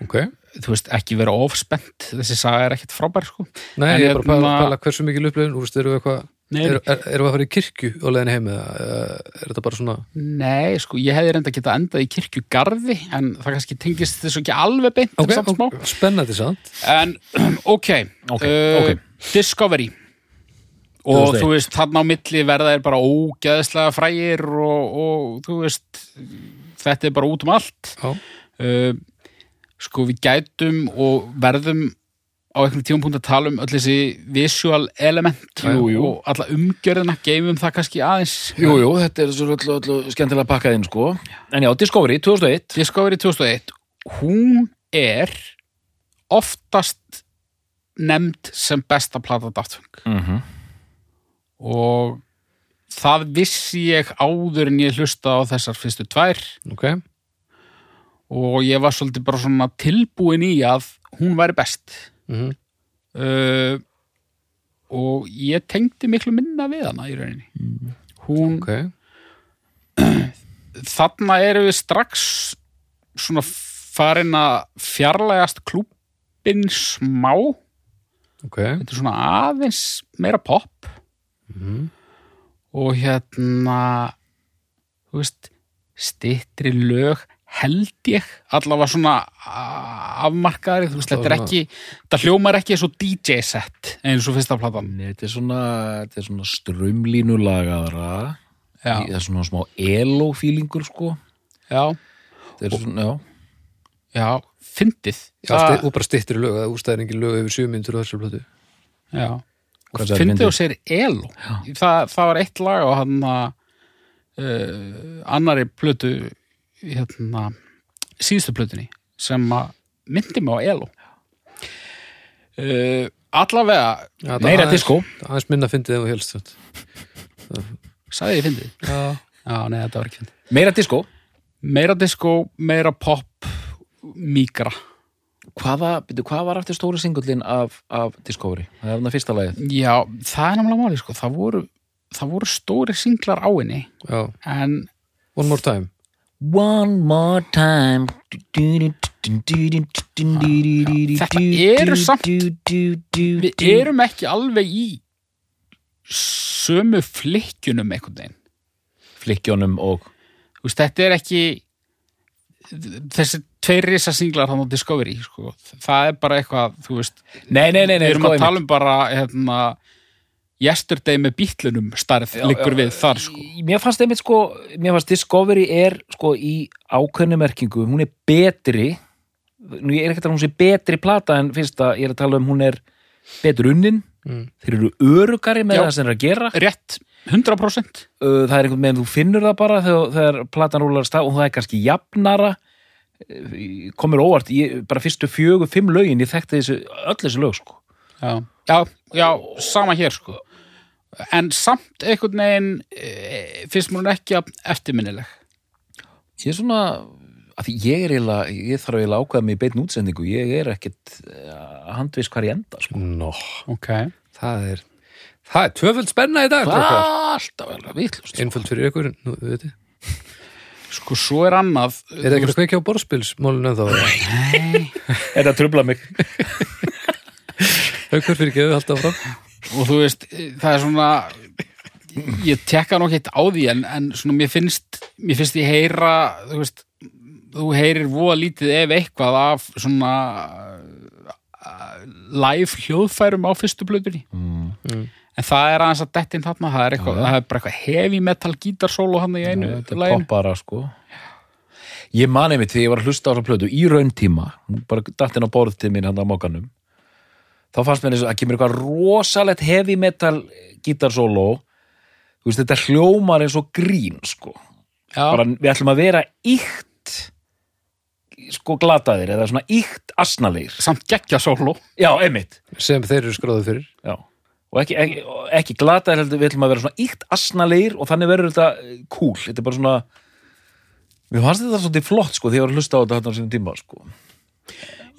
ok. þú veist, ekki vera ofspennt þessi saga er ekkert frábær sko. Nei, En ég er bara að pæla, hérna- hversu mikil upplifun, þú veist, eru við eitthvað Nei, Erum er, erum við að fara í kirkju á leiðinni heim eða er þetta bara svona Nei, sko, ég hefði reynda geta endað í kirkjugarði en það kannski tengist þessu ekki alveg beint Ok, samt ok, spennandi sant En, ok, Ok, uh, ok. Discovery. Og 2001. þú veist, þarna á milli verða er bara ógeðslega frægir og, og þú veist þetta er bara út um allt. Já, uh, sko við gætum og verðum á einhvern tímapunkt að tala um öll þessi visual element Jú, jú. og alla umgjörðina geymum það kannski aðeins Jú, jú, þetta er svo öllu, öllu skemmtilega pakkað inn, sko. En já, Discovery, 2001. Discovery 2001 hún er oftast nefnd sem besta plata Daft Punk Mm -hmm. og það vissi ég áður en ég hlusta á þessar fyrstu tvær ok, og ég var svolítið bara svona tilbúin í að hún væri best mm uh, og ég tengdi miklu minna við hana í rauninni. Hún, ok. Þarna erum við strax svona farin að fjarlægast klúbbin smá. Ok, þetta er svona aðeins meira pop mm. og hérna þú veist stittri lög held ég allavega svona a- afmarkaðari, þú veist, þetta er ekki það hljómar ekki eins og DJ set eins og fyrsta platan. Þetta er svona, þetta svona strömlínulagaðra. Það er svona smá elo-fílingur, sko. já, Þetta er svona, já. já, fyndið. Og bara stittir lög, það úrstæðir engin lög yfir sjö myndur á þessu plötu. Já, fyndið og segir elo. Þa, það var eitt lag á hann uh, annari plötu hérna síðustu plötunni sem myndi mig á elo uh, allavega Já, það Meira disco. Aðeins minna fyndið en þú helst sagði ég fyndið Já, já, nei, þetta var ekki fyndið Meira disco. meira disco, meira pop mígra Hvaða, byrju, hvað var aftur stóri singullin af, af Discovery? Það er þarna fyrsta lagið. já, það er náttúrulega máli sko. það voru, það voru stóri singlar á henni já, en one more time One more time. Þetta eru samt- við erum ekki alveg í sömu flikkjunum einhvern veginn. Flikkjónum og Þú veist, þetta er ekki þessi tveir risa singlar hann á Discovery sko. það er bara eitthvað þú veist, Nei, nei, nei, nei við erum að tala um bara hérna, yesterday með bítlunum starf liggur við þar sko. Mér fannst einmitt sko, mér fannst Discovery er sko í ákveðnu merkingu, hún er betri nú ég er ekki að tala um hún sé betri plata en fyrsta, ég er að tala um hún er betur unnin, mm. þeir eru örugari með Já. það sem þeir eru að gera rétt 100% Uh, það er einhvern veginn, þú finnur það bara þegar, þegar platan rúlar stað og það er kannski jafnara komur óvart, ég, bara fyrstu fjögur, fimm lögin, ég þekkti þessu, öll þessu lög sko. já, já, já, sama hér sko. En samt einhvern veginn e, finnst mér hún ekki eftirminnileg. Ég er svona ég er eiginlega, ég þarf eiginlega að ákveða mig í beitin útsendingu, ég er ekkit að handvis hvar ég enda sko. Nó, ok, það er það er tvöföld spenna í dag alltaf vel að vitlust einföld fyrir ykkur, nú, við veitir sko svo er annað Er það ekki að kveikja á borðspilsmálinu en þá? Nei, þetta trubla mig? Haukur fyrir geðu alltaf frá og þú veist, það er svona ég tekka nokk eitt á því en, en svona mér finnst mér finnst ég heyra þú veist, þú heyrir voða lítið ef eitthvað af svona uh, live hljóðfærum á fyrstu blöðunni. Mm. en það er aðeins að dettin þarna það er, eitthvað, já. það er bara eitthvað heavy metal gítarsólo hann í einu þetta er poppara sko. Ég mani mitt þegar ég var að hlusta á þessa plötu í rauntíma, hún bara datt inn á borð til mín hann á mókanum þá fannst mér eins og að kemur eitthvað rosalegt heavy metal gítarsóló þú veist þetta hljómar eins og grín sko, Já, bara við ætlum að vera íkt sko glataðir eða svona íkt asnalegir. Samt geggja sólo já, einmitt. Sem þeir eru skráðið fyrir. Já, og ekki, ekki, ekki glata heldur, við ætlum að vera svona íkt asnalegir og þannig verður þetta eh, cool, þetta er bara svona mér fannst þetta svolítið flott sko þegar ég var að hlusta á þetta hérna á sínum tíma sko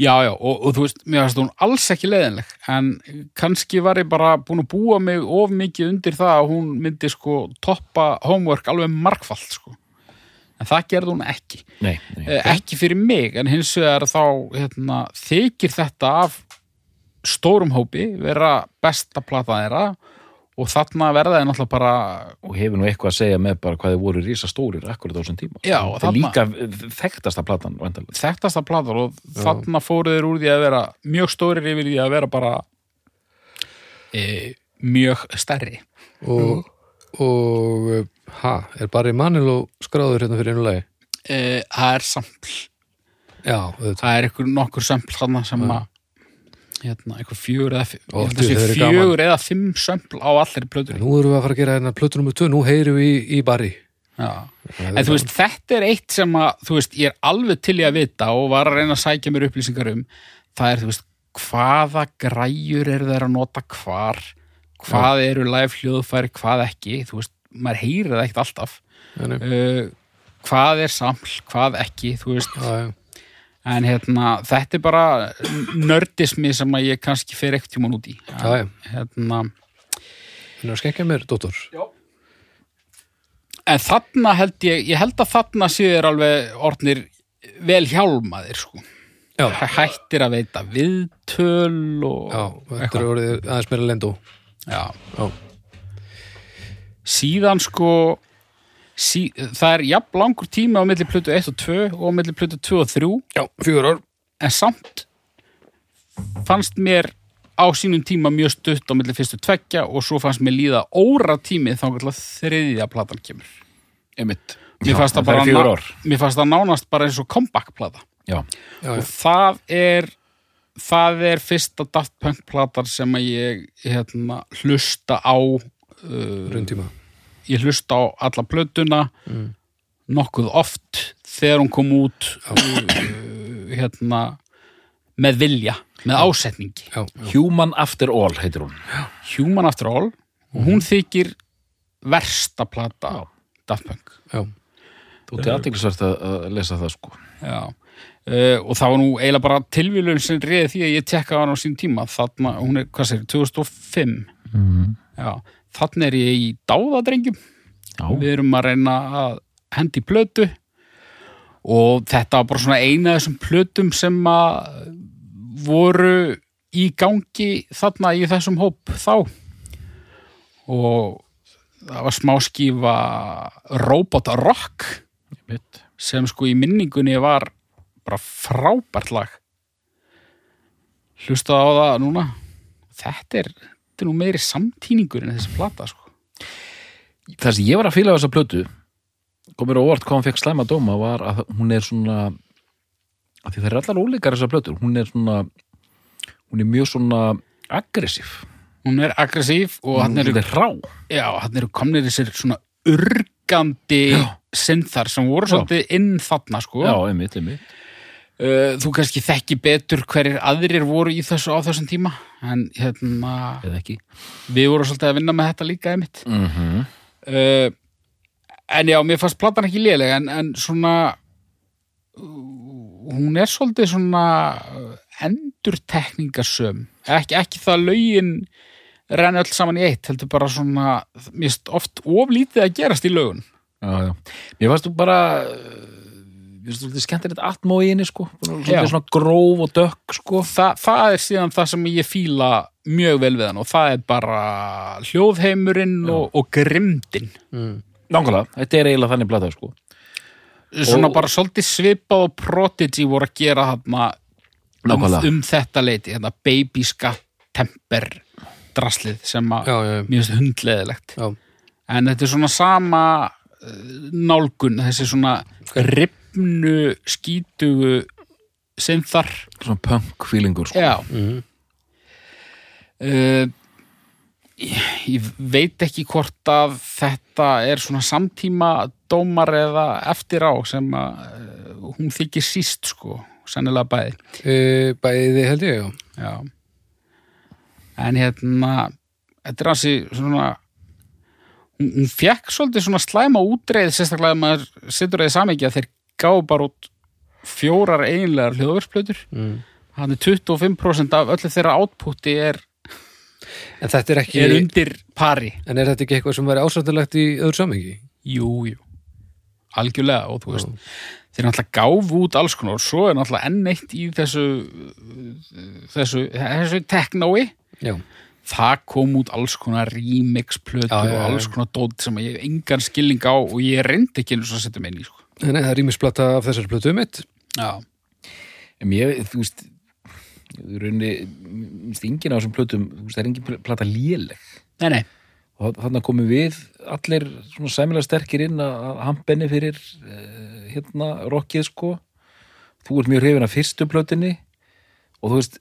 Já, já, og, og þú veist, mér finnst hún alls ekki leiðinleg, en kannski var ég bara búin að búa mig of mikið undir það að hún myndi sko toppa homework alveg margfald sko. En það gerði hún ekki. Nei, nei, Eh, Ekki fyrir mig, en hins vegar þá hérna, þykir þetta af stórum hópi vera besta plata þeirra og þarna verða þeir náttúrulega bara og hefur nú eitthvað að segja með bara hvað þið voru rísa stórir akkurat á þessum tíma. Já, þetta er þarna- líka þekktasta platan þekktasta platan og þarna fóru þeir úr því að vera mjög stórir yfir því að vera bara e, mjög stærri. og, og ha, er Barry Manilow skráður hérna fyrir einu lagi? E, það er sampl. Já, það er einhver nokkur sömpl þarna sem að hérna, einhver fjögur eða, fimm- Ó, ég djú, fjögur eða fimm sömpl á allir plötur nú erum við að fara að gera hérna plötu nummer 2 nú heyrum við í, í Barry. Já. en þú veist, þetta er eitt sem að þú veist, ég er alveg til í að vita og var að reyna að sækja mér upplýsingar um. Það er, þú veist, hvaða græjur eru þeir að nota hvar hvað eru live hljóðfæri, hvað ekki þú veist, maður heyrir það ekkert alltaf. Uh, hvað er saml, hvað ekki þú veist, já, já. En hérna, þetta er bara nördismi sem að ég kannski fer ekkert tíman út í. Já, já. Hérna, Þannig að skekja mér, dóttor en þarna held ég, ég held að þarna séu þér alveg orðnir vel hjálmaðir, sko. Já, Hættir að veita viðtöl og já, þetta er orðið aðeins meira lendó Já. Já, Síðan sko, sí, það er jafn langur tími á milli plötu 1 og 2 og á milli plötu 2 og 3, já fjögur ár. En samt fannst mér á sínum tíma mjög stutt á milli fyrstu tveggja og svo fannst mér líða óra tími þá þriðja platan kemur. einmitt. Mér fannst það það bara mér fannst það nánast bara eins og comeback-plata. Já, Já, og já, það er það er fyrsta Daft Punk platar sem að ég hérna, hlusta á uh, rauntíma ég hlusta á alla plötuna Mm. nokkuð oft þegar hún kom út uh, hérna með vilja, með ásetningi. Já, já, Human After All heitir hún. Human After All. Og hún þykir versta plata Daft Punk. Já, þú til aðteglisvert að að lesa það sko. Já, uh, og það var nú eiginlega bara tilvílun sem reyði því að ég tekka hann á sín tíma, þarna, hún er, hvað segir, 2005, mm. já, þarna er ég í dáðadrengjum, já, við erum að reyna að hendi plötu. Og þetta var bara svona eina af þessum plötum sem að voru í gangi þarna í þessum hóp þá. Og það var smáskífa Robot Rock sem sko í minningunni var bara frábært lag. Hlustaði á það núna. Þetta er, þetta er nú meiri samtíningur en þessi plata sko. Það sem ég var að fíla á þessa plötu komur á óvart hvað hann fekk slæma dóma var að hún er svona að því það er allar ólíkar þessar plötur hún er svona hún er mjög svona aggressív. Hún er aggressív og hann hún eru, er rá. Já, hann eru komnir þessir svona urgandi synþar sem voru svolítið inn þarna sko. Já, einmitt, einmitt þú kannski þekki betur hverjir aðrir voru í þessu á þessum tíma en hérna við vorum svolítið að vinna með þetta líka einmitt mm -hmm. uh, en já, mér fannst platan ekki léleg en, en svona hún er svolítið svona endurtekningasöm ekki, ekki það lögin renni öll saman í eitt heldur bara svona, mér finnst oft oflítið að gerast í lögun já, já. mér fannst þú bara uh, mér finnst þú svolítið skemmtilegt atmó í henni sko. Svolítið svona gróf og dökk sko. Þa, það er síðan það sem ég fíla mjög vel við hann og það er bara hljóðheimurinn og, og grimdin mm. Nákvæmlega, þetta er eiginlega þannig blata sko. svona Og- bara svolítið svipað og Prodigy voru að gera hann um, um þetta leiti, þetta baby skatt temper draslið sem að finnst hundleðilegt já, en þetta er svona sama uh, nálgun, þessi svona ripnu skítugu synþar Svona punk feelingur sko. já mm. uh, ég, ég veit ekki hvort að þetta er svona samtíma dómar eða eftir á sem að uh, hún þykir síst sko, sennilega bæði e, bæði held ég, já Já. En hérna, þetta er hansi svona, hún, fekk svolítið svona slæma útreið, sérstaklega að maður setur það í að þeir gáðu bara út fjórar einlegar hljóðversplötur. mm. Hann er 25% af öllu þeirra átputti er, en þetta er ekki er undir pari. en er þetta ekki eitthvað sem væri ásættilegt í öðru samengi? Jú, jú. Algjörlega og þú veist, þeir náttúrulega gáfu út alls konar og svo er náttúrulega enn eitt í þessu, þessu, þessu teknói. já, það kom út alls konar remix já, og alls konar dót sem ég hef engan skilning á og ég reyndi ekki einu svo að setja mig inn í sko. En það er rýmisplata af þessari plötu mitt Já, En ég, þú veist í rauninni, minnst enginn á þessum plötum þú veist, það er engin plata léleg. Nei, nei, og þannig komum við allir svona sæmilega sterkir inn að að hampenni fyrir uh, hérna rockið sko. Þú ert mjög hrifin af fyrstu plötinni og þú veist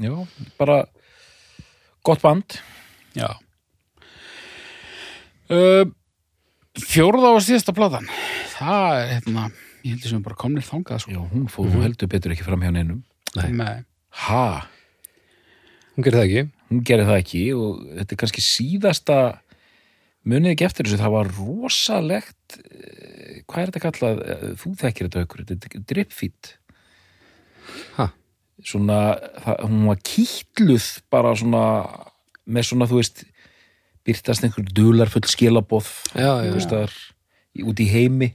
já, bara gott band. Já. Uh, Fjórða og síðasta platan það er hérna ég heldur sem bara komnir þangað sko. já, hún fór mm heldur betur ekki fram hjá neinum. Nei. Nei. ha, hún gerir það ekki? Hún gerði það ekki og þetta er kannski síðasta munið ekki eftir þessu, það var rosalegt eh, hvað er þetta kallað? Eh, þú þekkir þetta aukur, þetta er dripfít ha, svona, það, hún var kýtluð bara svona með svona, þú veist byrtast einhver dularfull skilaboð já, já, staðar í- út í heimi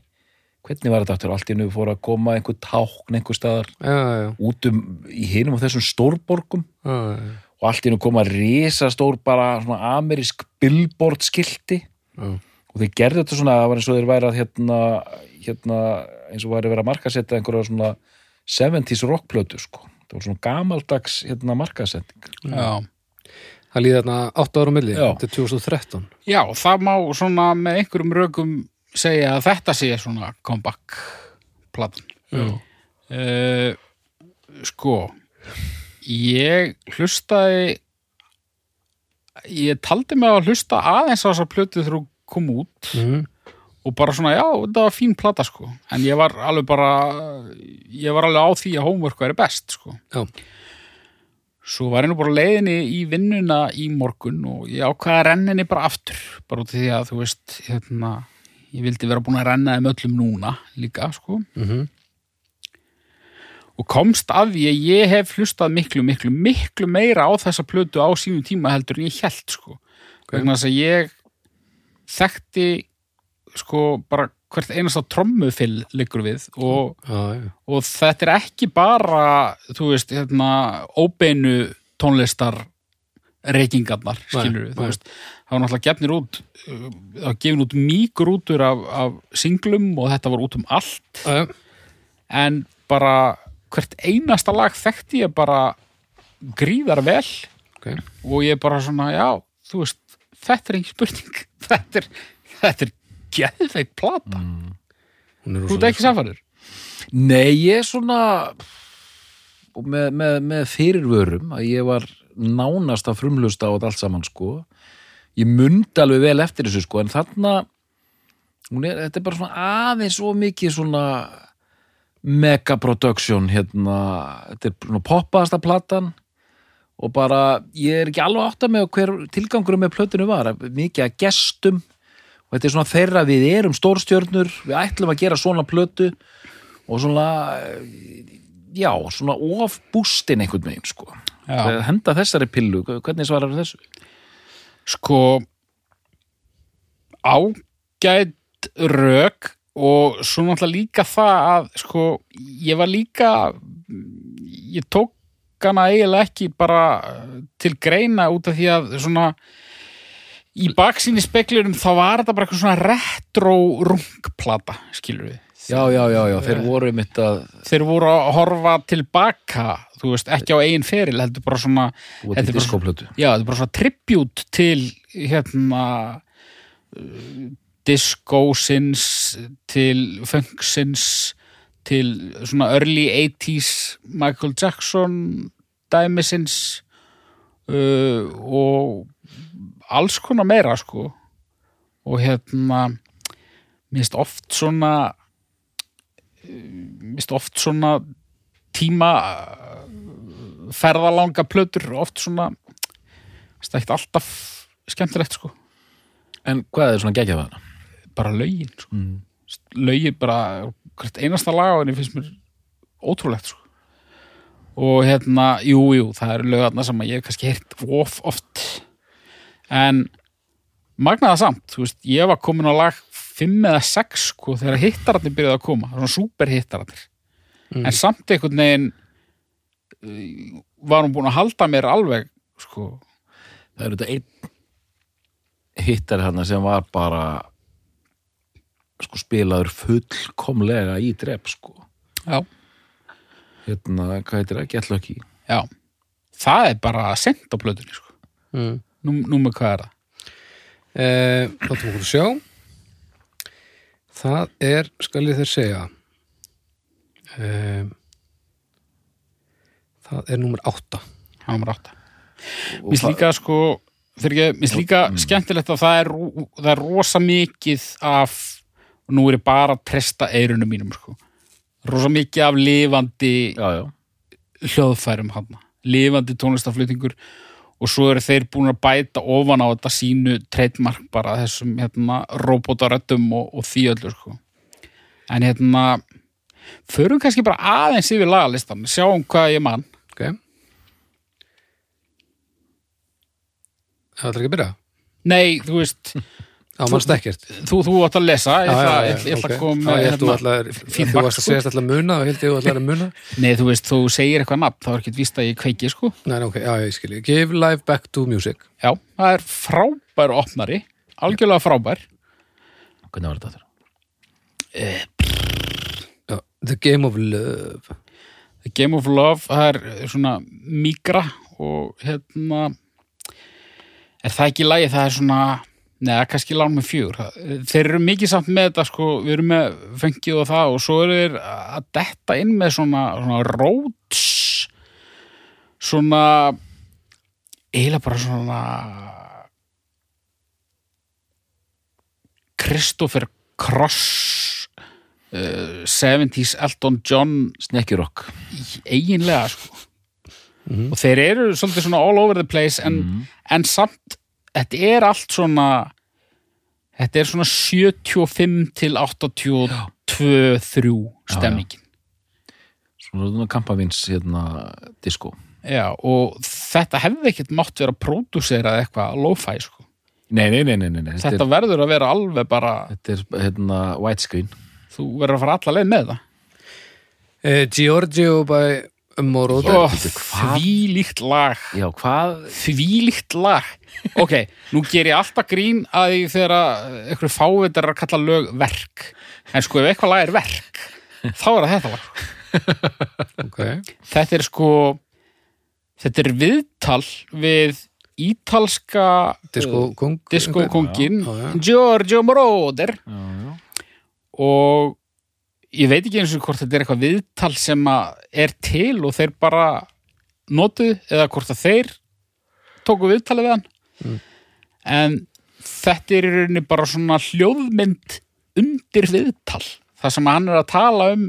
hvernig var þetta aftur, allt í einu fór að koma einhver tákn einhver staðar já, já, út um í hinum og þessum stórborgum. Já, já, og allt í einu koma risastór bara svona amerísk billboard skilti já. og þeir gerðu þetta svona, það var eins og þeir væri að hérna, hérna eins og væri að vera að markasetta einhverja svona 70s rockplötu sko. Það var svona gamaldags hérna markasending Já. það líði þarna 8 ára milli, þetta er 2013 Já, það má svona með einhverjum rökum segja að þetta sé svona comeback platan. Uh, Sko ég hlustaði ég taldi mig að hlusta aðeins á þessa plötu þegar hún kom út mm. og bara svona, já, þetta var fín plata sko. En ég var alveg bara ég var alveg á því að homework væri best sko. Já, svo var ég nú bara leiðinni í vinnuna í morgun og ég ákvaða að renna henni bara aftur bara út af því að þú veist hérna, ég vildi vera búin að renna þeim öllum núna líka sko. Mm og komst að því að ég hef hlustað miklu, miklu, miklu meira á þessa plötu á sínum tíma heldur en ég held sko. Vegna þess að ég þekkti sko bara hvert einasta trommufill liggur við og, já, og þetta er ekki bara þú veist, hérna óbeinu tónlistar reykingarnar, skilur við, þú veist það var náttúrulega gefnir út uh, það var gefin út mígrútur af, af singlum og þetta var út um allt. Já. en bara hvert einasta lag þekkti ég bara gríðar vel. Ok, og ég bara svona, já, þú veist þetta er ekki spurning. Þetta er, þetta er geðveik plata. Hún er þú ert ekki samfæður Nei, ég er svona með, með, með fyrirvörum að ég var nánast að frumlusta á þetta allt saman sko ég mundi alveg vel eftir þessu sko en þarna er, þetta er bara svona aðeins svo mikið svona megaproduction hérna, þetta er svona poppaðasta platan og bara ég er ekki alveg átt að með hver tilgangur með plötinu var, mikið að gestum og þetta er svona þeirra við erum stórstjörnur, við ætlum að gera svona plötu og svona já, svona ofbústin einhvern veginn sko Já. henda þessari pillu, hvernig svarar þessu? Sko ágætt rök og svo náttúrulega líka það að sko, ég var líka ég tók runga eiginlega ekki bara til greina út af því að svona í baksýni speklurum þá var þetta bara eitthvað svona retro rungplata, skilur við Já, já, já, já, þeir voru mitt að þeir voru að horfa tilbaka þú veist, ekki á eigin feril svona, Þetta er bara- já, þetta er bara svona tribute til hérna uh, discosins til funksins til svona early 80s Michael Jackson dæmisins uh, og alls konar meira sko. Og hérna mér finnst oft svona finnst oft svona tíma ferðalanga plötur oft svona mér finnst ekki alltaf skemmtilegt sko En hvað er svona geggjað það? bara lögin sko. Mm. lögin bara hvert einasta lag á henni finnst mér ótrúlegt sko. og hérna, jú, jú það eru lögarna sem ég hef kannski heyrt of oft en magnaða samt, þú veist ég var komin á lag 5 eða 6 sko, þegar hittararnir byrjuðu að koma. Svona super hittararnir Mm. en samt einhvern veginn uh, var hún búin að halda mér alveg sko, Það eru þetta einn hittar hérna sem var bara sko spilaður fullkomlega í drep sko. Já, hérna, hvað heitir það, Get Lucky. Já. Það er bara sent á plötunni sko. mm. nú, nú með hvað er það? Eh, Látum okkur sjá Það er, skal ég þér segja eh, Það er númer átta. Það var maður átta. Mér finnst það- líka sko, ekki, mér finnst líka skemmtilegt að það er, það er rosa mikið af, og nú er ég bara að treysta eirunum mínum sko, rosa mikið af lifandi Já, já, hljóðfærum hann, lifandi tónlistaflutningur og svo eru þeir búin að bæta ofan á þetta sínu treytmark bara þessum hérna robotaröttum og, og því öllu sko. En hérna, förum kannski bara aðeins yfir lagalistan, sjáum hvað ég man. Ok Það er ekki að byrja Nei, þú veist, Já, mannst ekkert? Þú, þú átt að lesa ég ætla, ætla- ætla að koma Já, með ég þú hérna, allar feedback, Þú að segja allar muna og held ég þú allar að muna? Nei þú veist, þú segir eitthvað nafn þá er ekki víst að ég kveiki sko. Nei, ok, já, ég skilji Give life back to music. Já, það er frábær opnari algjörlega frábær. Hvernig var þetta þér? já, The Game of Love. The Game of Love, það er svona migra og hérna er það ekki lagi, það er svona neða, kannski lán með fjör þeir eru mikið samt með þetta sko við erum með fengið og það og svo eru þeir að detta inn með svona, svona róts svona eiginlega bara svona Christopher Cross uh, 70s Elton John. Snekkjurokk. Eiginlega sko. og þeir eru svolítið svona all over the place en, en samt þetta er allt svona þetta er svona 75 til 82 3 stemningin svona svona kampavins hérna disco já, og þetta hefði ekkert mátt vera pródúserað eitthvað lo-fi sko. nei, nei, nei, nei, nei, nei. þetta Þetta, verður að vera alveg bara er, þetta er hérna widescreen þú verður að fara alla leið með það eh, Giorgio by því líkt lag. Já, hvað, þvílíkt lag. Ok, nú ger ég alltaf grín að því þegar eitthvað fávitar að kalla lög verk. En sko ef eitthvað lag er verk þá er það þetta lag. Ok, þetta er sko þetta er viðtal við ítalska Disco Kung disco kongin Já, já. Giorgio Moroder. Já, já. og ég veit ekki eins og hvort þetta er eitthvað viðtal sem að er til og þeir bara notuð eða hvort að þeir tóku viðtalið við hann. Mm. en þetta er í rauninni bara svona hljóðmynd undir viðtal. Það sem hann er að tala um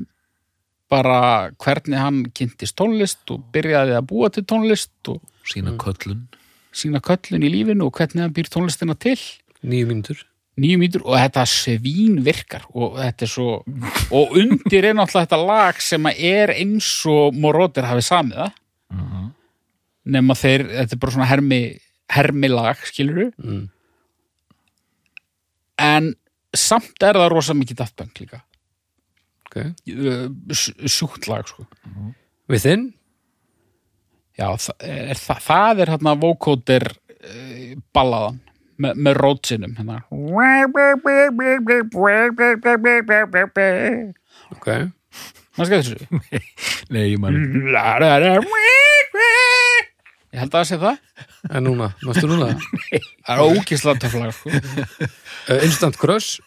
bara hvernig hann kynntist tónlist og byrjaði að búa til tónlist og sína köllun. sína köllun í lífinu og hvernig hann býr tónlistina til. Níu mínútur nýju mínútur og þetta svín virkar og þetta er svo og undir er náttúrulega þetta lag sem er eins og Moroder hafi samið það. Mhm. nema þeir, þetta er bara svona hermi hermi lag, skilur mm. en samt er það rosa mikið Daft Punk líka. Okay. Uh, sjúkt lag sko. Within Já, það er, það, það er hérna vocoder uh, ballaðan með, með rótsinum hérna. ok. Maður skæði þessu? Nei, ég man Ég held að það sé það. En núna, mástu núna? Það er ókíslega töflag sko. uh, Instant Crush?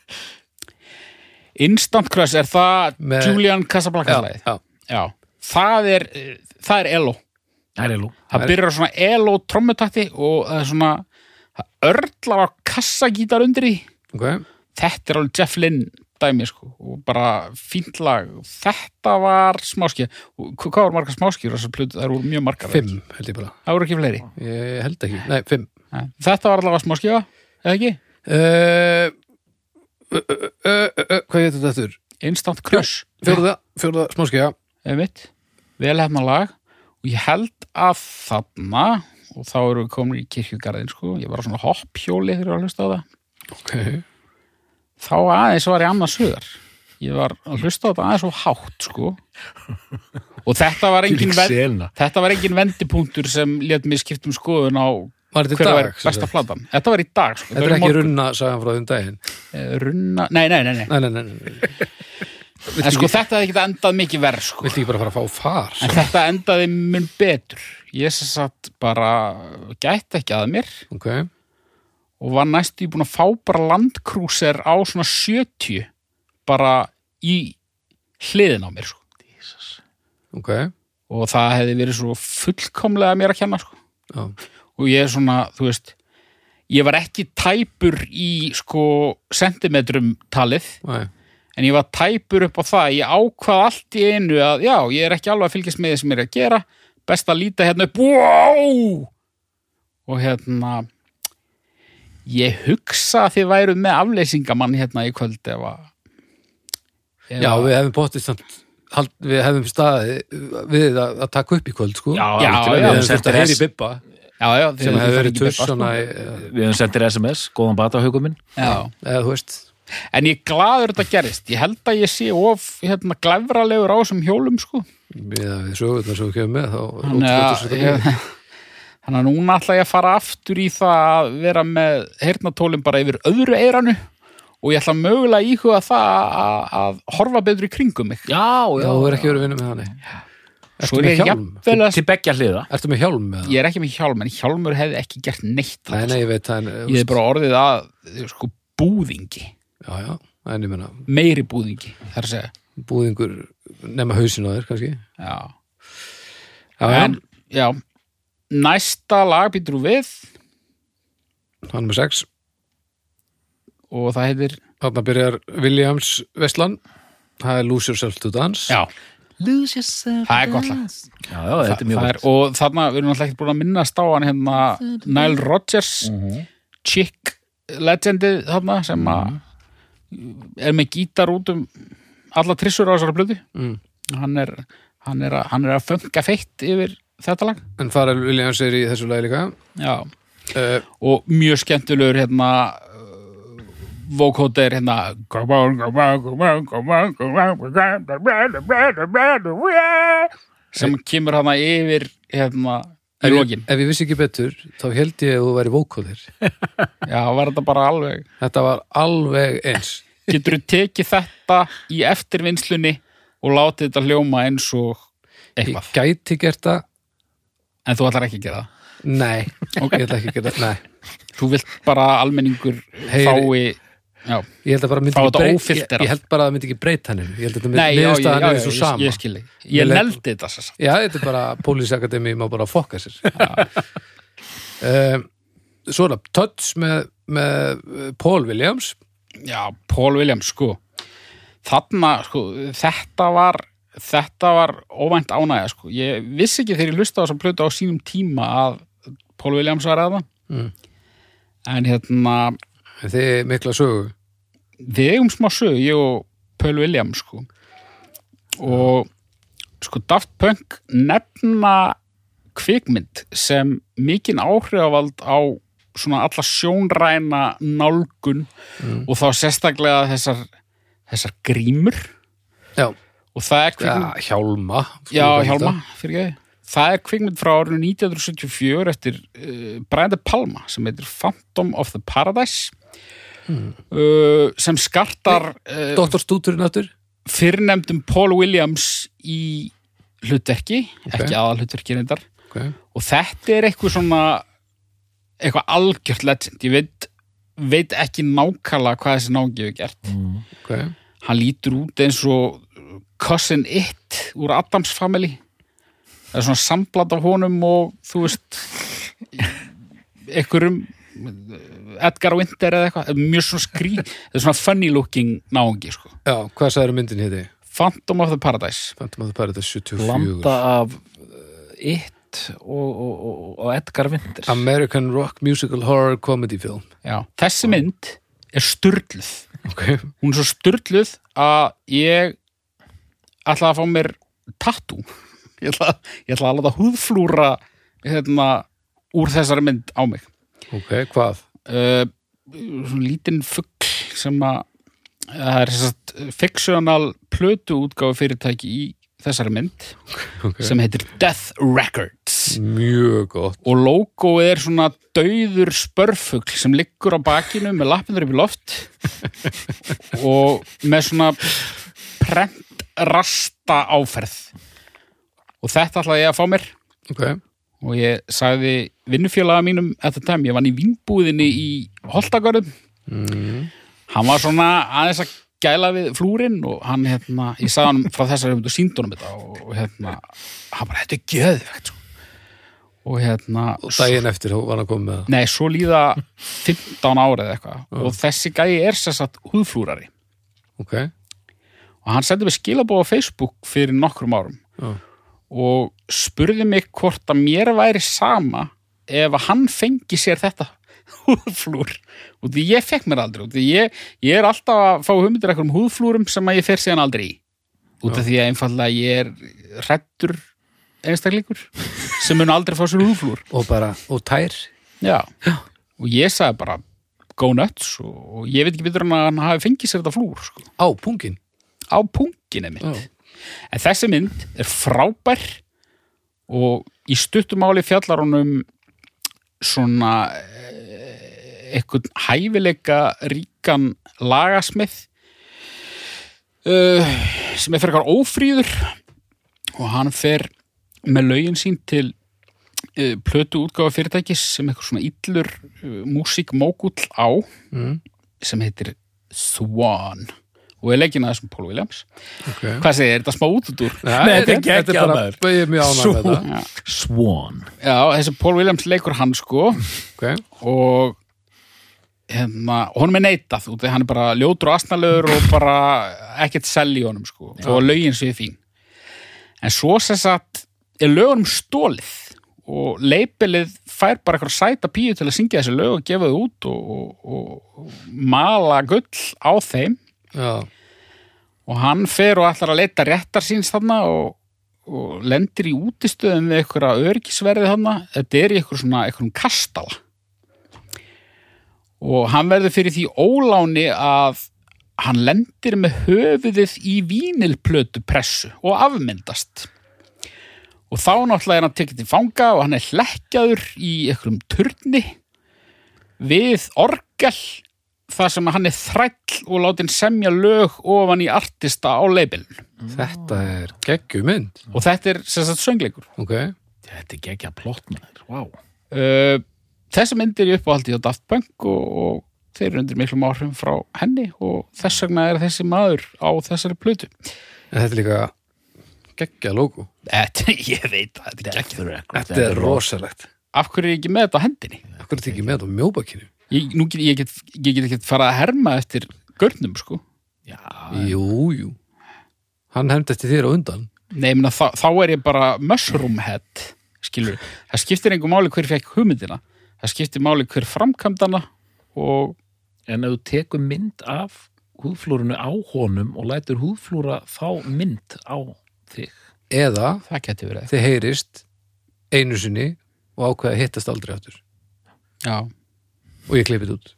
Instant Crush, er það Með- Julian Casablanca lagið? já. Já, það er eh, það er elo. Það er Það byrjar á svona elo trommutakti og það er svona það örlar á kassagítar undir því. Ok, þetta er alveg Jeff Lynn dæmi sko og bara fínt lag. Þetta var hva- hvað var margar smáskið þessar plötu, það voru mjög margar fimm held ég. bara. Það voru ekki fleiri? Ég held ekki, nei, fimm. Nei. þetta var allavega smáskiða, eða ekki? uh, uh, uh, hvað heitir þetta þurr? Instant Crush. Fjóruða, fjóruða smáskja einmitt, vel hefna lag. Og ég held að þarna og þá erum við komin í kirkjugarðin sko, ég var á svona hopphjóli þegar ég var að hlusta á það ok, þá aðeins var ég annars hugar ég var að hlusta á þetta aðeins svo hátt sko og þetta var engin, ven, þetta var engin vendipunktur sem let mér skiptum skoðun á var þetta í hver dag? var besta sagt? platan þetta var í dag sko. þetta er ekki runna sagan frá þeim daginn runna runna, nei, nei, nei, nei. nei, nei, nei, nei. en sko þetta hefði ekki endað mikið verð sko. viltu ekki bara fara að fá far en þetta endaði mun betur ég sem sagt bara gæti ekki að mér ok, og var næstu búin að fá bara landkrúser á svona 70 bara í hliðin á mér sko. ok. Og það hefði verið svo fullkomlega mér að kenna sko. já, og ég er svona, þú veist ég var ekki tæpur í sko sentimetrum talið nei, en ég var tæpur upp á það. Ég ákvað allt í einu að já, ég er ekki alveg að fylgjast með því sem ég er að gera best að líta hérna upp wow! og hérna ég hugsa að þið væru með afleysingamann hérna í kvöld ef að ef já, við hefum bóttist samt hald, við hefum staði við að, að taka upp í kvöld sko Já, Já, við hefum höfum þurft sendt að þér heyri S- bibba já, sem hefur verið tuss sko. Við höfum sendt þér SMS, góðan bata huguminn já. eða þú veist en ég er glaður þetta gerist ég held að ég sé of hérna, glæfralegur á þessum hjólum sko að við sögum sem við kemum með þá Þannig að, þetta að núna ætla ég að fara aftur í það að vera með heyrnatólin bara yfir öðru eiranu og ég ætla mögulega að íhuga það að, að horfa betur í kringum mig. Já, Já, þú er ekki verið að vinna með þannig Svo Ertu er með hjálm? að... Til beggja hliða Ertu með hjálm með það? Ég er ekki með hjálm, en hjálmur hefði ekki gert neitt. Nei, nei, ég veit það Ég hef bara orðið að sko, búðingi, Já, já, en ég menna meiri búðingi, þar að segja. búðingur nema hausin á þér kannski. Já. Já, En, já, næsta lag býtur við. Hann er með sex. Og það heitir, Þarna byrjar Williams Vestland. Það er Lose Yourself to Dance. Já, Lose yourself Það er gott lag. Já, já, þetta er er, og þarna við erum alltaf ekki búin að minnast á hann hérna Nile Rodgers Mhm. chick legendið þarna sem að er með gítar út um alla trissur á þessari blödu mm. hann er, hann er, að, hann er að funka feitt yfir þetta lag En Farrell Williams er í þessu lagi líka Já. uh, og mjög skemmtilegur hérna vókóta er hérna sem kemur hana yfir hérna í ég, lokin. ef ég vissi ekki betur þá held ég að þú væri vókóðir. Já, var þetta bara alveg? Þetta var alveg eins. Getur þú tekið þetta í eftirvinnslunni og látið þetta hljóma eins og Ég eitthvað? gæti gert það. En þú ætlar ekki að gera það? Nei, ég ætla ekki að gera það Nei, Þú vilt bara almenningur Heyri- fái Já, ég held að bara að það myndi ekki breyta hann Ég held að þetta já, niðurstaðan já, er svo sama. ég Ég Ég neldi þetta svo satt Já, þetta er bara Pólisakademi má bara fokka sér. Um, Svo það Touch með, með uh, Paul Williams. Já, Paul Williams, sko. Þarna, sko, þetta var þetta var óvænt ánægja, sko. Ég vissi ekki þegar ég hlusta á þess að plötu á sínum tíma að Paul Williams var að það. Mm. En hérna Þið mikla sögu við eigum smá sög, ég og Paul Williams sko. Og sko Daft Punk nefna kvikmynd sem mikinn áhrifavald á svona alla sjónræna nálgun og þá sérstaklega þessar þessar grímur. Já, og það er ja, kvikmynd Hjálma já, Hjálma, það er kvikmynd frá árinu 1974 eftir uh, Brian De Palma sem heitir Phantom of the Paradise uh, sem skartar uh, Doktorstúturinn aftur fyrrnefndum Paul Williams í hlutverki, Ok. ekki aðal hlutverki reyndar okay. og þetta er eitthvað svona eitthvað algjört legend ég veit, veit ekki nákvæmlega hvað þessi náungi hefur gert Okay. hann lítur út eins og cousin it úr Adams family það er svona sambland af honum og þú veist einhverjum Edgar Winter eða eitthvað mjög svona skrí, það er svona funny looking náungi sko. Já, hvað sagður myndin héti? Phantom of the Paradise. Phantom of the Paradise 74 Landa af uh, It og, og, og, og Edgar Winters American Rock Musical Horror Comedy Film. Já. þessi mynd er styrluð Ok, hún er svo styrluð að ég ætla að fá mér tattoo. Ég ætla, ég ætla að láta húðflúra hérna, úr þessari mynd á mig ok, hvað? uh, lítinn fugl sem að það er sérst fictional plötu útgáfu fyrirtæki í þessari mynd okay. sem heitir Death Records. Mjög gott. Og logoið er svona dauður spörfugl sem liggur á bakinu með lappindur upp í loft og með svona prentrasta áferð. Og þetta ætlaði ég að fá mér. Ok, og ég sagði vinnufélaga mínum þetta time, ég vann í vinnbúðinni í Holtagörðum. Mm. hann var svona aðeins að gæla við flúrin og hann hérna, ég sagði hann frá þessari honum þetta og, og hérna, hann bara, þetta er geðvegt sko. og hérna og daginn eftir þá var hann koma með Nei, svo líða 15 ára eða eitthvað. Og þessi gæi er sér satt húðflúrari. Ok, og hann sendi mig skilabóð á Facebook fyrir nokkrum árum. Já, og spurði mig hvort að mér væri sama ef að hann fengi sér þetta húðflúr. Og því ég fekk mér aldrei og því ég, ég er alltaf að fá hugmyndir eitthvað um húðflúrum sem að ég fer síðan aldrei í. Út af því að einfallega ég er hrættur einstaklingur sem mun aldrei fá sér húðflúr. Og bara, og tær. Já. og ég sagði bara go nuts og, og ég veit ekki betur en að hann hafi fengið sér þetta flúr sko, á pungin á mynd Já, en þessi mynd er frábær og í stuttumáli fjallar hún um svona eh, einhvern hæfileika ríkan lagasmið uh, sem er fyrir eitthvað ófríður og hann fer með lögin sín til uh, plötu útgáfa fyrirtækis sem eitthvað svona illur uh, músíkmókull á mm. sem heitir Swan og er leggin að þessum Paul Williams. Ok. Hvað segir, er þetta smá útudur? Ja, Nei, þetta er ég með Svo- þetta. Já. Swan. Já, þessi Paul Williams leikur hann sko. Ok, og hérna, honum er neitað út hann er bara ljótur og astnalegur og bara ekkert sell í honum sko. Og lögin séu fín. En svo sem sagt er lögunum stólið og leipilið fær bara eitthvað sæta píu til að syngja þessi lög og gefa þau út og, og, og mala gull á þeim já, og hann fer og ætlar að leita réttar síns þarna og, og lendir í útistöðum við einhverja örgisverði þarna. Þetta er einhver svona einhverjum kastala. Og hann verður fyrir því óláni að hann lendir með höfuðið í vínilplötu pressu og afmyndast. Og þá náttúrulega er hann tekið til fanga og hann er hlekkjaður í einhverjum turni við orgel þar sem hann er þræll og látin semja lög ofan í artista á leibilun þetta er geggjumynd og þetta er sagt söngleikur. Ok, Þetta er geggja plott með þér, vá. Uh, þessi mynd er í uppáhaldi á Daft Punk og, og þeir eru undir miklum áhrifum frá henni og þess vegna er þessi maður á þessari plötu. En þetta er líka geggja logo. Þetta, ég veit að þetta er ekki Þetta er rosalegt. af hverju er ég ekki með þetta á hendinni? Akkur er þetta ekki með þetta á mjóbakinu ég, nú get, ég, get, ég get ekki fara að herma eftir görnum sko Já, Jú, jú Hann hefndi eftir þér á undan Nei, ég meina, þá, þá er ég bara mushroom head, skilur. Það skiptir einhver máli hver fekk hugmyndina. Það skiptir máli hver framkvæmdana og en ef þú tekur mynd af húðflúrunu á honum og lætur húðflúra þá mynd á þig Eða það geti verið. þið heyrist einu sinni og ákveða að hittast aldrei áttur Já. Og ég klippið út.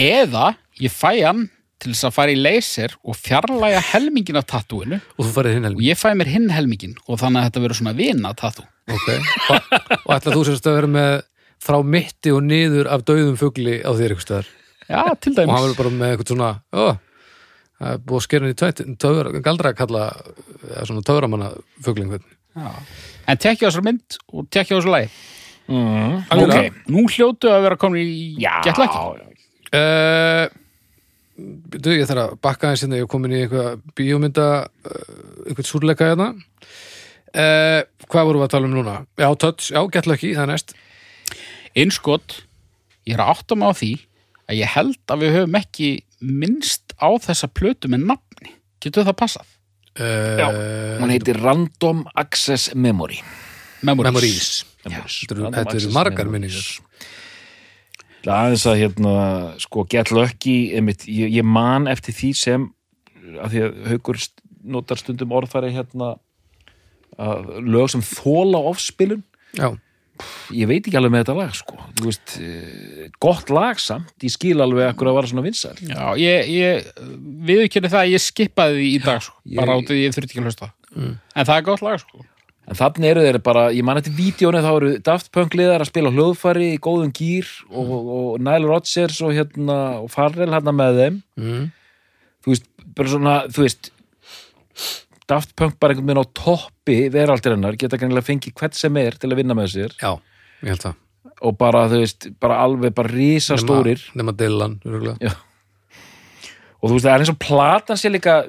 Eða ég fæ hann til þess að fara í laser og fjarlæga helmingin af tattúinu og og ég fæ mér hinn helmingin og þannig að þetta verður svona vina tattú ok, og, ætla þú sérst að vera með frá mitti og niður af dauðum fugli á þér ykkur stöðar Já, til og hann dæmis verður bara með eitthvað svona er búið að skera hann í galdra að kalla svona töframanna Já. En tekja á þessar mynd og tekja þessu lagi mm, Algjörlega. Ok, nú hljótu að vera komin í getlaki Uh, du, ég þarf að bakka aðeins hérna, ég er komin í eitthvað bíómynda uh, eitthvað súrleika hérna. Uh, hvað vorum við að tala um núna? Já, touch, já, get lucky, það er næst. Innskot, ég er að átta mig á því að ég held að við höfum ekki minnst á þessa plötu með nafni. Getur það passað? uh, Já, Hún heitir Random Access Memory. Memories. Memories. Þetta eru- margar minningar. aðeins að hérna sko Get Lucky einmitt, ég, ég man eftir því sem að því að haukur st- notar stundum orðfæri hérna að lög sem þóla ofspilun. Já, ég veit ekki alveg með þetta lag sko. Þú veist, eh, gott lag samt ég skil alveg akkur að vara svona vinsæl. Já, ég, ég viðurkenni það að ég skipaði því í dag sko, Ég- bara átið ég þurfti ekki að hlusta. En það er gott lag sko en þannig eru þeir bara, ég man eftir vídjónu þá eru Daft Punk liðar að spila á hljóðfæri í góðum gýr og, og Nile Rodgers og hérna og Farrell hérna með þeim. Mm. þú veist, bara svona, þú veist Daft Punk bara einhvern veginn á toppi veraldirinnar, geta kannilega fengið hvert sem er til að vinna með sér. Já, ég held það. Og bara, þú veist, bara alveg bara rísa stórir Nema Dylan, og þú veist, það er eins og platan sér líka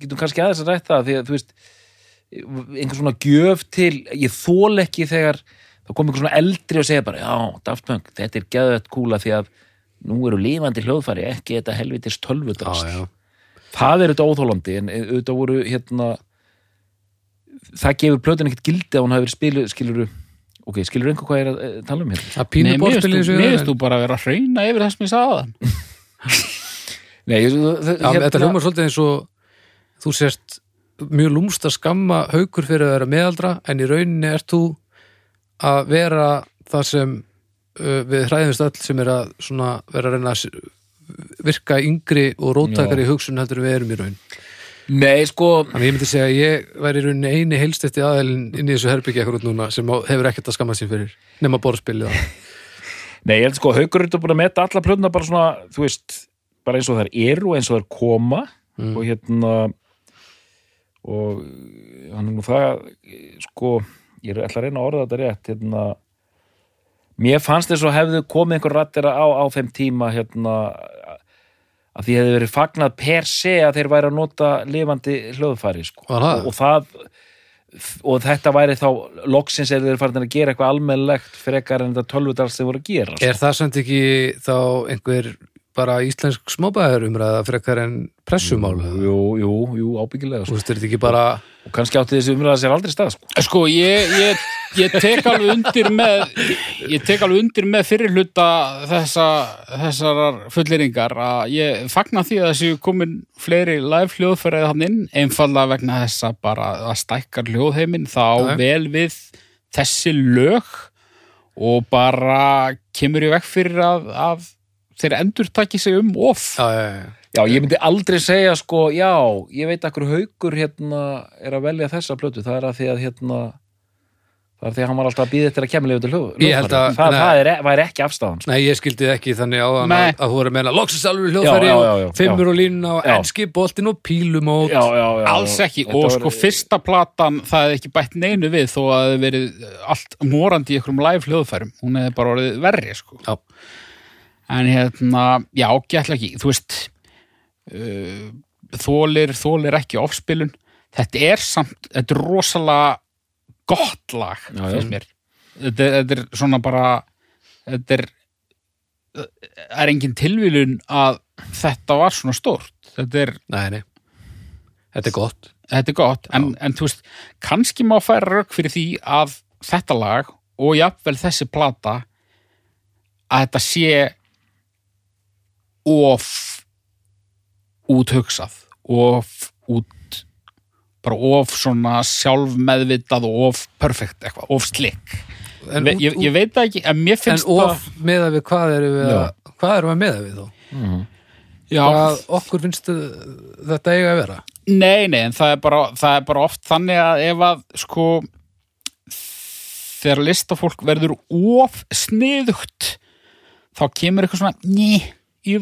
getum kannski aðeins að rætta það því að, þú veist, einhver svona gjöf til, ég þól ekki þegar það kom einhver svona eldri og segja bara já, Daft Punk, þetta er geðvægt kúla því að nú eru lifandi hljóðfæri ekki þetta helvitis Já, tölvudrast já, það er auðvitað óþólandi en auðvitað voru hérna það gefur plötin ekkert gildi að hún hafi verið spilu skiluru, ok, skilur einhver hvað ég er að eh, tala um hérna? Nei, mér þessu þú- bara að vera að hrauna yfir það sem ég sagði það Nei, ég, það, Já, þetta hljómar svolítið eins og þú sérst mjög lúmst að skamma haukur fyrir að vera meðaldra en í rauninni ert þú að vera það sem uh, við hræðumst öll sem er að vera að reyna að virka yngri og róttakari hugsun heldur við erum í raun. Nei, sko Þannig ég myndi segja að ég væri í rauninni eini heilstætti aðeilin inn í þessu herbyggja akkurat núna sem hefur ekkert að skamma sín fyrir nema borðspilið. Nei, ég held sko, haukur eru búin að meta alla plötuna bara svona, þú veist, bara eins og þær eru eins og þær koma Mm. og hérna og hann er nú það sko, ég ætla að reyna að orða þetta rétt hérna mér fannst þess að hefðu komið einhver rættir á, á þeim tíma hérna að því hefði verið fagnað per se að þeir væri að nota lifandi hljóðfæri sko. Og, og það og þetta væri þá loksins eða þeir farin að gera eitthvað almennlegt frekar en þetta tölvudals þeir voru að gera sko. Er það samt ekki þá einhver bara íslensk smábæður umræða frekar en pressumál? Jú, jú, jú, ábyggilega Þú sko. veist, er þetta ekki bara og kannski átti þessi umræða sér aldrei stað sko. Sko, ég, ég, ég tek alveg undir með ég tek alveg undir með fyrir hluta þessa, þessar fulleringar að ég fagna því að þessi komin fleiri live hljóðfærið hann inn einfallega vegna þess að bara að stækkar hljóðheiminn þá já. vel við þessi lög og bara kemur í vekk fyrir að, að þeir endur taki sig um of Já, já, já. Já, ég myndi aldrei segja sko, já, ég veit akkur haukur hérna er að velja þessa plötu, það er að því að hérna það er því að hann var alltaf að býða eftir að kemja lifa til hljóð Ég held að- það, nei. það er, væri ekki afstæðan sko. Nei, ég skildi ekki þannig á að, Nei. að þú voru að meina loksins alveg hljóðfæri og fimmur og línuna og enski boltin og pílumót já, já, já, Alls ekki, og var- sko fyrsta platan það hefði ekki bætt neinu við þó að það hefði verið allt morandi í einhverjum live hljóðfærum hún hefði bara orðið verri sko Já. En hérna, já, gætla ekki. Þú veist uh, þólir, þólir ekki ofspilun. Þetta er samt, þetta er rosalega gott lag, Já, já. þetta, þetta er svona bara þetta er er engin tilvílun að þetta var svona stórt. Þetta er Nei, nei, þetta er gott. Þetta er gott, en, en þú veist kannski má færa rauk fyrir því að þetta lag og jafnvel þessi plata að þetta sé of úthugsað of út bara of svona sjálfmeðvitað og of perfect eitthvað, of slick. En, Ve, út, ég, ég veit ekki, en mér en finnst of meða við hvað erum við að, hvað erum við að meða við þó? Mhm. Já, hvað okkur finnst þetta eiga að vera? Nei, nei, en það er bara, það er bara oft þannig að ef að sko þegar listafólk verður of sniðugt þá kemur eitthvað svona ný í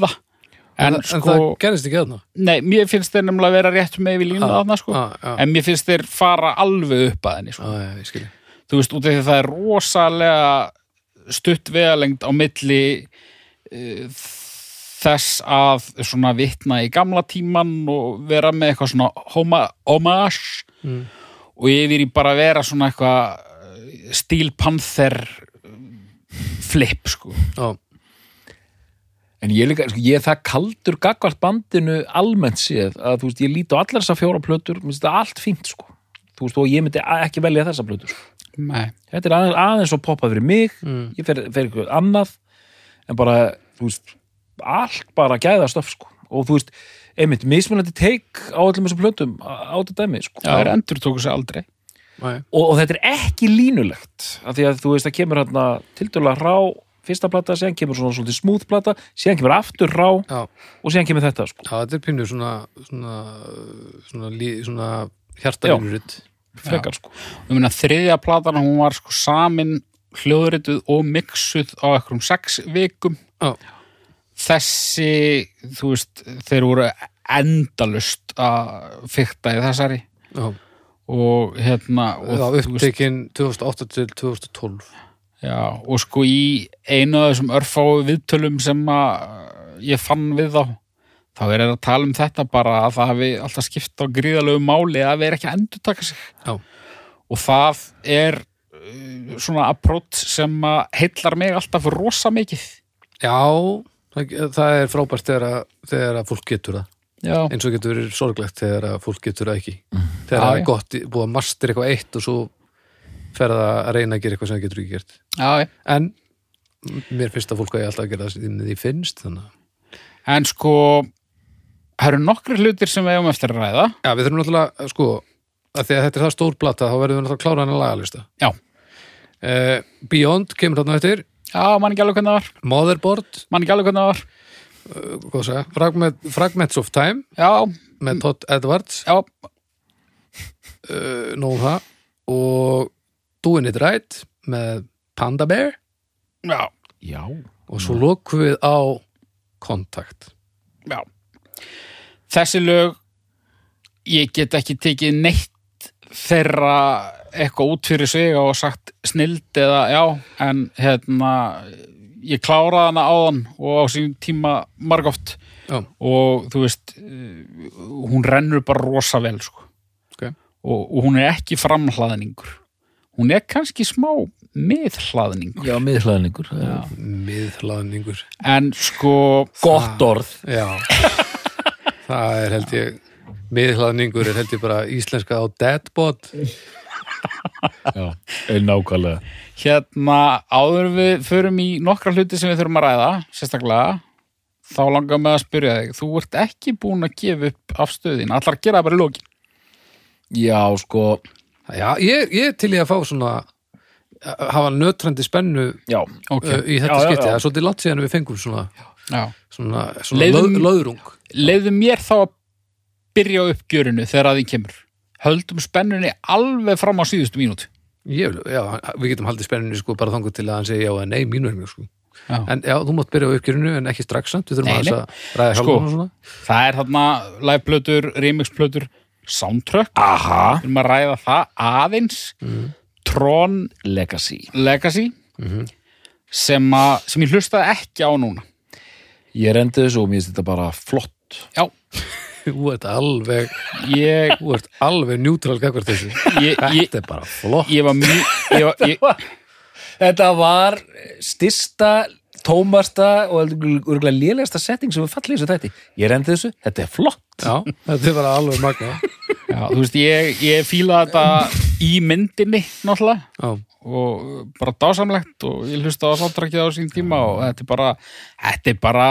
en, en, en sko, það gerist ekki þarna nei, mér finnst þeir nefnilega að vera rétt með við línu Já, þarna sko já, já. en mér finnst þeir fara alveg upp að henni sko. Ég skilji þú veist, út af því að það er rosalega stutt vegalengd á milli uh, þess að svona vitna í gamla tíman og vera með eitthvað svona homa, homage Mm. og yfir í bara vera svona eitthvað eh, Steel Panther flip sko Já, En ég, líka, sko, ég er það kaldur gagvart bandinu almennt séð að þú veist, ég líti á allar þessar fjóra plötur, mér finnst það allt fínt sko. Þú veist, og ég myndi ekki velja þessa plötur. Sko. Nei. Þetta er aðeins, aðeins og poppað fyrir mig, Mm. ég fer, fer eitthvað annað, en bara, þú veist, allt bara gæða stöf, sko. Og þú veist, einmitt, mismunandi teik á öllum þessum plötum á þetta dæmi, sko. Það er endur tóku sig aldrei og, og þetta er ekki línulegt af því að þú veist að kemur hérna tildulega rá fyrsta plata, síðan kemur svona svolítið smúð plata, síðan kemur aftur rá Já, og síðan kemur þetta sko. já, þetta er pínu svona svona, svona, lí, svona hjartalínuritt frekar sko. Ég meina þriðja platan hún var sko samin hljóðrituð og mixuð á einhverjum sex vikum. Já, þessi, þú veist, þeir voru endalust að fykta í þessari. Já, og hérna og, já upptekinn 2008 til 2012 já, og sko í einu af þessum örfáu viðtölum sem að ég fann við þá þá er það að tala um þetta bara að það hafi alltaf skipt á gríðalegu máli að vera ekki að endurtaka sig. Já, og það er uh, svona approach sem að heillar mig alltaf rosa mikið. Já það, er frábært þegar að, þegar að fólk getur það. Já, eins og getur verið sorglegt þegar að fólk getur það ekki. Þegar Já, það er gott, búið að master eitthvað eitt og svo fer það að reyna að gera eitthvað sem það getur ekki gert. Já, en mér finnst að fólk að ég alltaf að gera það sem því finnst þannig en sko það eru nokkri hlutir sem við eigum eftir að ræða. Já, við þurfum náttúrulega, sko, að því að þetta er það stór plata, þá verðum við náttúrulega að klára hann að lagalista. Já. Uh, Beyond kemur þarna eftir, já, mann ekki alveg hvernig það var. Motherboard, mann ekki alveg hvernig það var. Uh, Fragment, Fragments of Time. Já, með Todd Edwards, já, uh, nóg um það, og Doing It Right með Panda Bear. Já, já, og svo lokum við á Kontakt. já. Þessi lög ég get ekki tekið neitt þeirra eitthvað út fyrir sig og sagt snild eða já, en hérna ég kláraði hana áðan og á sín tíma margóft Já, og þú veist eh, hún rennur bara rosa vel sko. Ok. og, og hún er ekki framhlaðningur hún er kannski smá miðhlaðningur já miðhlaðningur Já. miðhlaðningur. en sko gott orð Já, það er held ég, miðhlaðningur er held ég bara íslenska á Deadbot. já, nákvæmlega hérna áður við förum í nokkra hluti sem við þurfum að ræða sérstaklega þá langar með að spyrja þig þú ert ekki búin að gefa upp afstöðin allar gera það bara í lókin já, sko, Já, ég, ég er til í að fá svona hafa nötrandi spennu já, okay. uh, í þetta Já, skipti. Það er svolítið langt síðan við fengum svona, Já. svona, svona löð, löðrung. leiðu mér þá að byrja á uppgjörinu þegar að því kemur höldum spennunni alveg fram á síðustu mínútu Ég, já, við getum haldið spennunni sko bara þangur til að hann segja já eða nei mínu henni sko. Já. En já, þú mátt byrja á uppgjörinu en ekki strax samt, við þurfum Nei, að ræða Sko. hjálpum og svona. það er þarna liveplötur, remixplötur soundtrack, aha. Við erum að ræða það aðeins. Tron legacy. Legacy? Sem, að, sem ég hlustaði ekki á núna. Ég rendi þessu og mér finnst þetta bara flott. Já, Þú ert alveg, ég þú ert alveg ég, Þetta er bara flott. ég var mjög ég, var- ég, þetta var stista tómasta og örgulega lélegasta setting sem við fallið þessu þætti. Ég rendi þessu, þetta er flott. Já, þetta er bara alveg magna. já, þú veist, ég, ég fíla þetta í myndinni náttúrulega. Já, og bara dásamlegt og ég hlusta á sáttrakið á sín tíma og þetta er bara, þetta er bara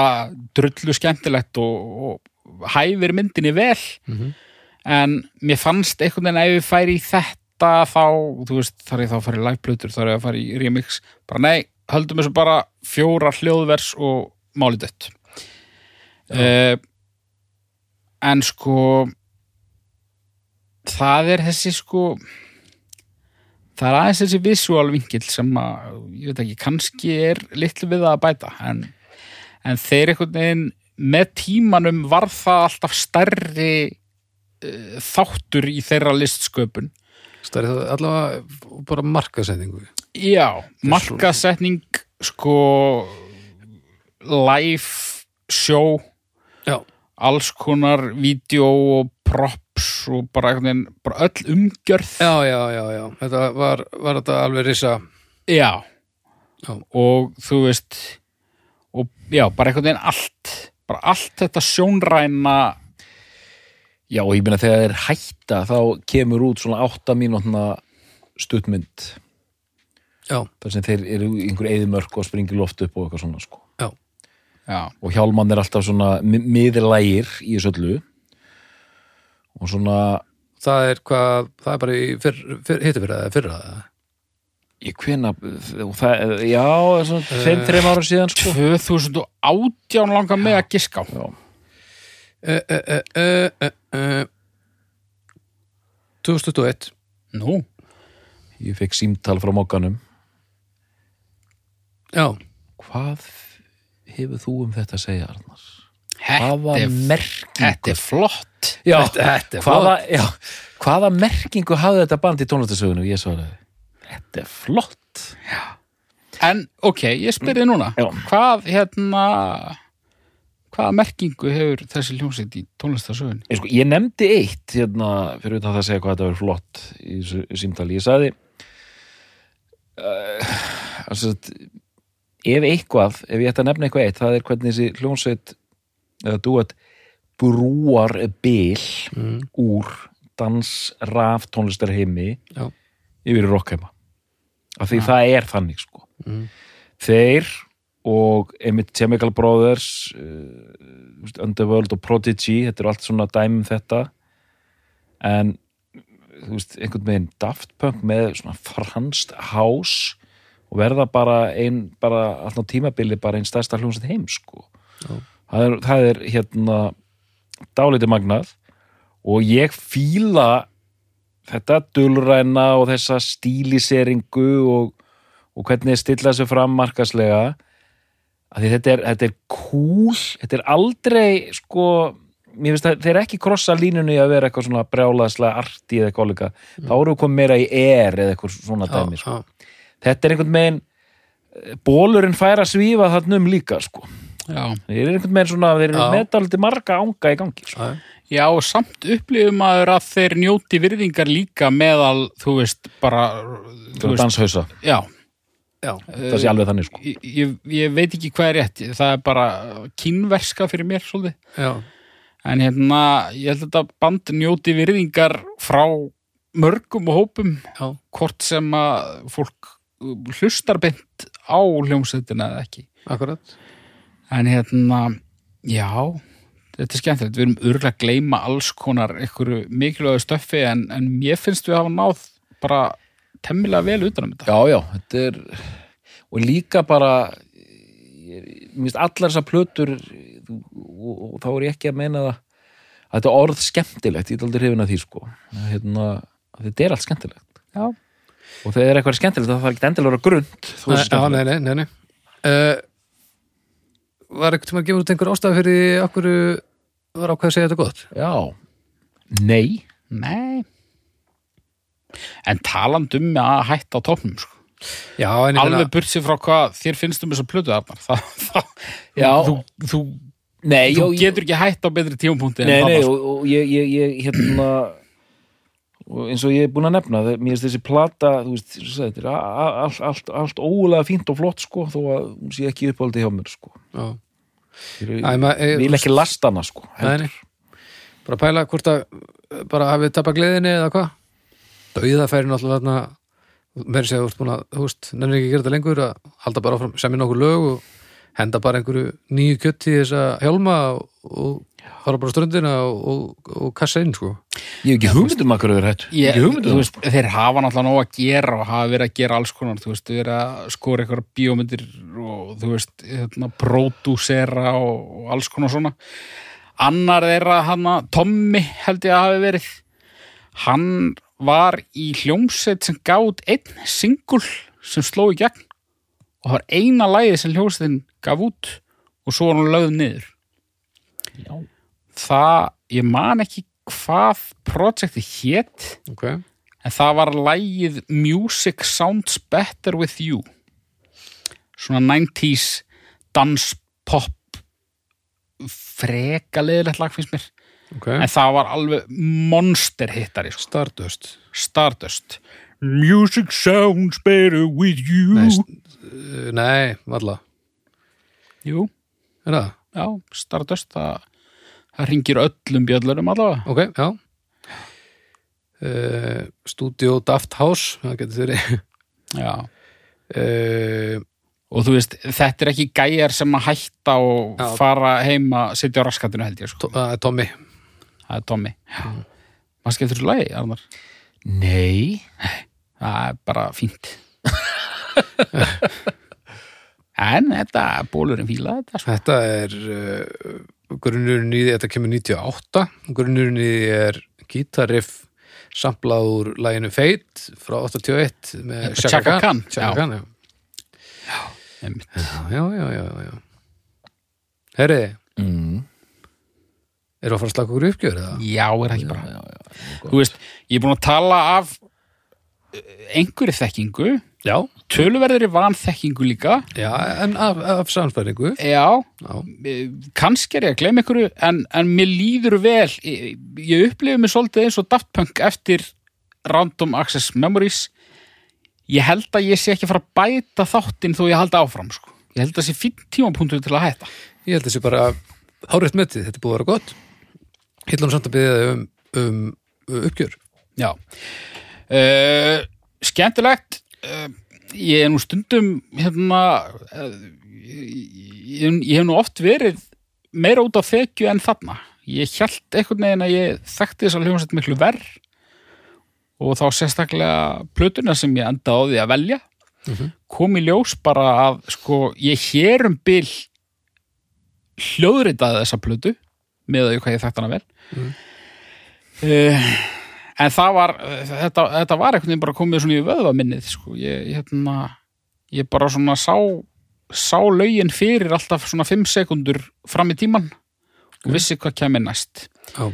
drullu skemmtilegt og, og hæfir myndinni vel. En mér fannst einhvern veginn ef ég færi í þetta þá, þú veist, þar ég þá að fara í liveplötur þar ég að fara í remix, bara nei höldum þessu bara fjóra hljóðvers og málið dött. Uh, en sko það er þessi sko það er aðeins þessi visual vinkil sem að, ég veit ekki, kannski er litlu við að bæta en, en þeir einhvern veginn með tímanum var það alltaf stærri uh, þáttur í þeirra listsköpun. Stærri allavega bara markasetningu. Já, markasetning sko live show Já. alls konar vídeo og props og bara, einhvern veginn, bara öll umgjörð Já, já, já, já. Þetta var, var þetta alveg risa. Já. Já. og þú veist og já, bara einhvern veginn allt bara allt þetta sjónræna Já, og ég meina þegar þeir hætta þá kemur út svona 8 mínútna stuttmynd þar sem þeir eru í einhver eðimörk og springi loft upp og eitthvað svona sko. já, og Hjálmann er alltaf svona mi- miðlægir í þessu öllu. Og svona það er hvað, það er bara í fyrr, fyrr, hittu fyrir það, fyrra það. ég hvena það, já, svona tveim, þreim ára síðan sko. 2018 langar með að giska já, Uh, uh, uh, uh, uh, 2021. Nú, ég fekk símtal frá mokkanum Já, hvað hefur þú um þetta að segja Arnar? hvaða er, merkingu? þetta er flott. Já, Þetta- þetta er hvaða, já, hvaða merkingu hafði þetta band í tónlistasögunum? Ég svaraði, þetta er flott. En, ok, ég spyrir núna. Já. Hvað, hérna Hvaða merkingu hefur þessi hljómsveit í tónlistarsögunni? Ég, sko, ég nefndi eitt hérna, fyrir utan það að segja hvað þetta verður flott í símtali. Ég sagði uh, altså, ef eitthvað, ef ég ætti að nefna eitthvað eitt, það er hvernig þessi hljónsveit eða duet brúar bil mm, úr dans, raf, tónlistarheimi já, yfir rockheima. Af því Já. það er þannig, sko. mm, Þeir og einmitt Chemical Brothers uh, Underworld og Prodigy þetta eru allt svona dæmum þetta en þú veist, einhvern veginn Daft Punk með svona franst hás og verða bara ein, bara alltaf tímabili bara einn stærsta hljómsett heim sko. Það er, það er hérna dálítið magnað. Og ég fíla þetta dulræna og þessa stíliseringu og, og hvernig þeir stilla þessu fram markaslega. Þetta er, þetta er cool. Þetta er aldrei sko mér finnst að þeir ekki krossa línunni að vera eitthvað svona brjálaðslega arti eða eitthvað líka, þá eru við komið meira í er eða eitthvað svona dæmi sko. Þetta er einhvern veginn bólurinn fær að svífa þarna um líka sko. Já, þeir eru einhvern veginn svona, þeir eru meðdaldi marga ánga í gangi sko. já, samt upplifum maður að þeir njóti virðingar líka meðal, þú veist, bara Þú veist, danshausa, já. Já, það sé alveg þannig sko. ég, ég, ég veit ekki hvað er rétt. Það er bara kínverska fyrir mér svolítið. Já, en hérna, ég held að þetta band njóti virðingar frá mörgum og hópum já, hvort sem að fólk hlustar beint á hljómsveitina eða ekki. Akkurat. en hérna, já þetta er skemmtilegt, við erum örgulega að gleyma alls konar einhverju mikilvægu stöffi en, en mér finnst við hafa náð bara temmilega vel utan um þetta. Já, já, þetta er og líka bara ég- finnst allar þessar plötur og, og þá er ég ekki að meina það að þetta er orð skemmtilegt ég er aldrei hrifin að því sko. Að hérna, að þetta er allt skemmtilegt. Já. Og þegar er eitthvað skemmtilegt það þarf ekki endilega að vera grund þessi já, skemmtilegt. nei, nei, nei, nei. Uh, var ekkert tíma að gefa út einhver ástæða fyrir því akkur var ákveð að segja þetta gott? Já, nei Nei En taland um að hætta á topnum sko. Já, en ég alveg meina, burt sér frá hvað þér finnst um þess að plötu það, það, Já. þú, þú, Nei, þú já, getur ekki hætt á betri tímapunkti Nei, nei, og, og ég, ég, ég hérna og eins og ég er búin að nefna það, mér finnst þessi plata veist, þetta er allt, allt, allt ólega fínt og flott sko, þó að hún sé ekki uppáldi hjá mér sko. ég, vil ekki lasta hana sko, nei. Bara pæla hvort að bara hafið tappa gleðinni eða hvað? Dauðafæri náttúrulega þarna meiri segja, þú veist búin að, þú veist, nennir ekki að gera þetta lengur að halda bara áfram, semja nokkur lög og henda bara einhverju nýju kjött í þessa hjálma og fara bara ströndina og, og, og kassa inn sko. Ég hef ekki hugmyndum að hverju þeir hættu. Ég, Ekki hugmynd um þú það. veist, þeir hafa náttúrulega nóg að gera og hafa verið að gera alls konar þú veist, verið að skora eitthvað bíómyndir og þú veist, hérna, pródúsera og, og alls konar svona. Annar þeirra hann Tommy held ég að hafi verið. Hann var í hljómsveit sem gátt einn singul sem sló í gegn og það var eina lagið sem hljómsveitin gaf út og svo var hann lögð niður Já. það, ég man ekki hvað projektið hét ok, en það var lægið Music Sounds Better With You. Svona 90s danspop freka liðilegt lag finnst mér. Ok. En það var alveg monster hittari sko. Stardust. Stardust. Music Sounds Better With You. Nei, uh, nei, valla. Jú, er það? Já, Stardust það, það ringir öllum bjöllurum allavega. Ok, já. Uh, Studio Daft House það getur þeirri já. Uh, og þú veist, þetta er ekki gæjar sem að hætta og Já. fara heim að sitja á raskatinu held ég sko. to, uh, Tommy. Það er Tommy. Maður skemmtur þessu lagi, Arnar? Nei. Það er bara fínt en þetta bólurinn fíla þetta sko. Þetta er uh, grunnurinn í því, þetta kemur 98 grunnurinn í því er gítarriff samplað úr læginu Fate frá 81 með Chaka Khan, Chaka já. Khan, já. Einmitt. já, já, já, já, já. Herri, mm. eru að fara að slaka okkur uppgjör eða? já, er það ekki bara já, já, þú veist, ég er búin að tala af eh, einhverju þekkingu Já, töluverðri vanþekkingu líka. Já, en af, af samsbæringu já, Já, eh, kannski er ég að gleyma einhverju en, en mér líður vel. Ég, ég upplifi mig svolítið eins og Daft Punk eftir Random Access Memories. Ég held að ég sé ekki að fara að bæta þáttinn þó ég haldi áfram sko. ég held að sé fín tímapunktur til að hætta. Ég held þessi bara hárétt metið, þetta er búið að vera gott. Hillan samt að byggja um, um, um uppgjör. Já. Uh, skemmtilegt ég er nú stundum hérna uh, ég, ég hef nú oft verið meira út á þekju en þarna. Ég held einhvern veginn að ég þekkti þess að hljómsett miklu verð og þá sérstaklega plötuna sem ég enda á því að velja. Kom í ljós bara að sko ég hér um bil hljóðritaði þessa plötu með því hvað ég þekkt hana vel. Uh, en það var þetta, þetta var einhvern veginn bara komið svona í vöðva minnið sko. ég, hérna, ég bara svona sá sá lögin fyrir alltaf svona 5 sekundur fram í tíman og vissi hvað kemur næst. Já,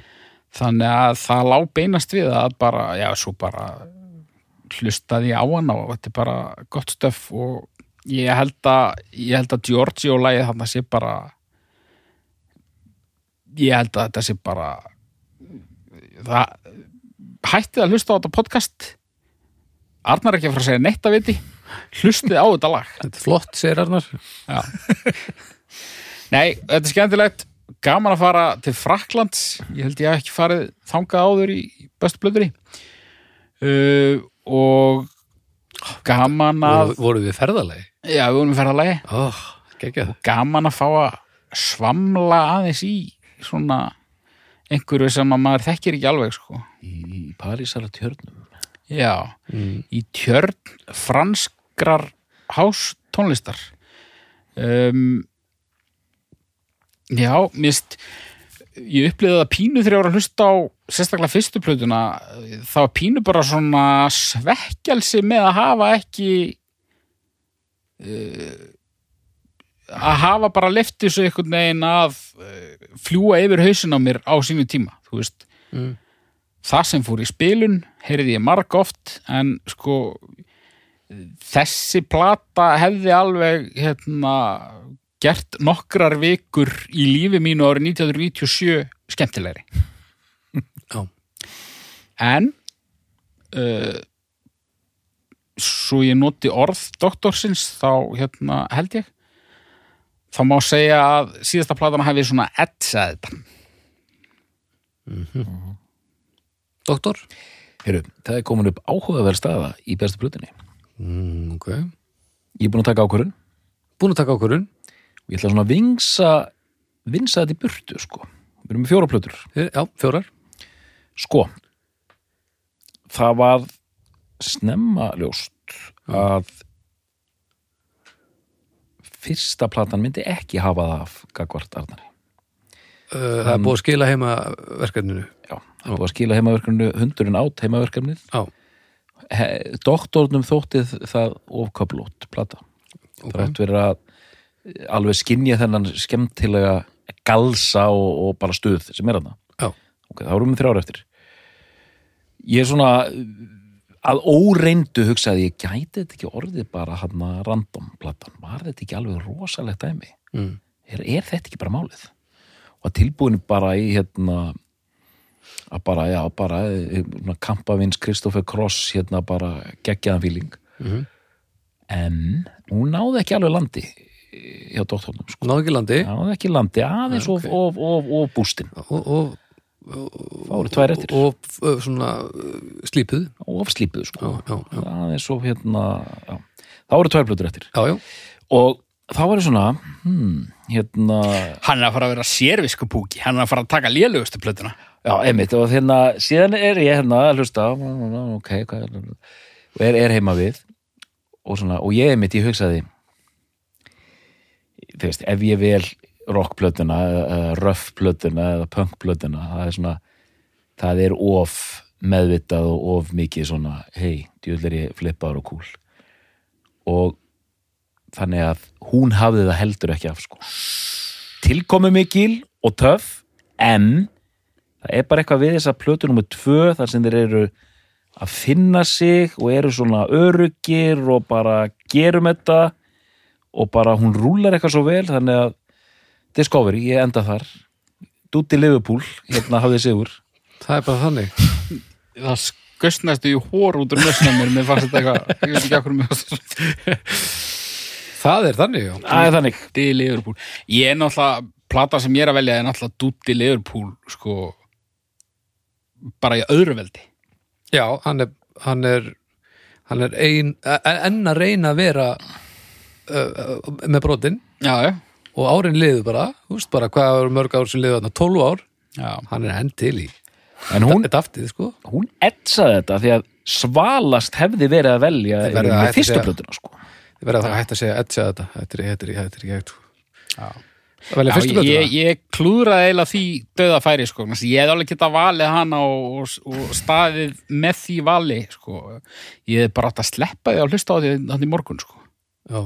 þannig að það lá beinast við að bara, já, svo bara hlustaði á hana og þetta er bara gott stöf og ég held að, ég held að Giorgio lagið þarna sé bara ég held að þetta sé bara það hættið að hlusta á þetta podcast. Arnar ekki að fara að segja neitt að viti. Hlustið á þetta lag. Þetta er flott, segir Arnar. Nei, þetta er skemmtilegt. Gaman að fara til Fraklands ég held ég hef ekki farið þangað áður í bestu blöðri uh, og gaman að voru, voru við ferðalegi já, við vorum í ferðalagi. Oh, gaman að fá að svamla aðeins í svona einhverju sem að maður þekkir ekki alveg sko. í Parísara tjörnum já, mm. í tjörn franskrar hástónlistar um, já, mist ég upplýði það pínu þegar ég var að hlusta á sérstaklega fyrstu plötuna var pínu bara svona svekkjalsi með að hafa ekki uh, að hafa bara lefti svo einhvern veginn að uh, fljúa yfir hausin á mér á sínu tíma Mm. það sem fór í spilun heyrði ég marg oft en sko þessi plata hefði alveg hérna gert nokkrar vikur í lífi mínu árið 1997 skemmtilegri Já. en uh, svo ég noti orð doktorsins þá hérna held ég þá má segja að síðasta platana hefði svona etsað þetta Doktor? Heru, það er komin upp áhugaverð staða í bestu plötunni. Mm, ok. Ég er búin að taka ákvörun Búin að taka ákvörun og ég ætla svona að vingsa vinsa þetta í burtu sko. Við erum með fjóra plötur. Eh, Já, fjórar. Sko, það var snemma ljóst að fyrsta platan myndi ekki hafa það af Gagvart Arnari. Uh, Það er búið að skila heima verkefninu Já, það var að skila heimaverkefninu, hundurinn átt heimaverkefnið. He, doktornum þóttið það ofköplót plata. ok Þrátt verið að alveg skinja þennan skemmtilega galsa og, og bara stuð sem er hana. Já, Ok, þá erum við þrjára eftir. Ég er svona að óreindu hugsaði ég gæti þetta ekki orðið bara hann random platan, var þetta ekki alveg rosalegt dæmi? mm. Er, er þetta ekki bara málið? Og tilbúin bara í hérna að bara, já, bara eh, kampavins Kristoffer Kross hérna bara geggjaðan fíling Mhm. en hún náði ekki alveg landi eh, hjá doktornum sko. náðu ekki landi náði ekki landi aðeins Nei, of, ok. of, of, of bústin og, og, eru tvær eftir. Og uh, svona uh, slípuð. Of slípuð sko. Já, já, já. aðeins of hérna þá eru tvær blötur eftir. Og þá er svona hmm, hérna, Hann er að fara að vera sérviskupúki, hann er að fara að taka lélugustu plötuna. já, einmitt. Og hérna, síðan er ég hérna að hlusta. Ok, hvað er og er, er heima við. Og svona, og ég einmitt, ég hugsaði þú veist, ef ég vel rockplötuna, eða röffplötuna eða punkplötuna, það er svona það er of meðvitað og of mikið svona hei, djúll er ég flippaður og cool og þannig að hún hafði það heldur ekki af sko. tilkomi mikil og töff en það er bara eitthvað við þess að plötu nummer tvö þar sem þeir eru að finna sig og eru svona örugir og bara gerum þetta og bara hún rúlar eitthvað svo vel þannig að Discovery, ég enda þar Dúti Liverpool, hérna hafði sigur það er bara þannig Það skust næstu í hór út úr mér fannst þetta eitthvað, ég veit ekki okkur mjög Það er þannig, Það er þannig Dúti Liverpool. Ég er náttúrulega, plata sem ég er að velja er náttúrulega Dúti Liverpool, sko, bara í öðru veldi. Já, hann er hann er, hann er ein, enn að reyna að vera uh, með brotin Já, já. Og árin liðu bara, þú veist bara hvað eru mörg ár sem liðu þarna, 12 ár Já, hann er enn til í En hún, þetta aftið, sko hún etsaði þetta því að svalast hefði verið að velja verður að með hætta fyrstu plötuna sko. Ég verði að hægt að segja etja þetta Þetta er, þetta er, þetta er já. Það velja Já, ég, blöðuna ég, klúðraði eiginlega því döða færi sko. Ég hef alveg getað valið hana og, og, og staðið með því vali sko. ég hef bara átt að sleppa því að hlusta á því þannig morgun sko. Já.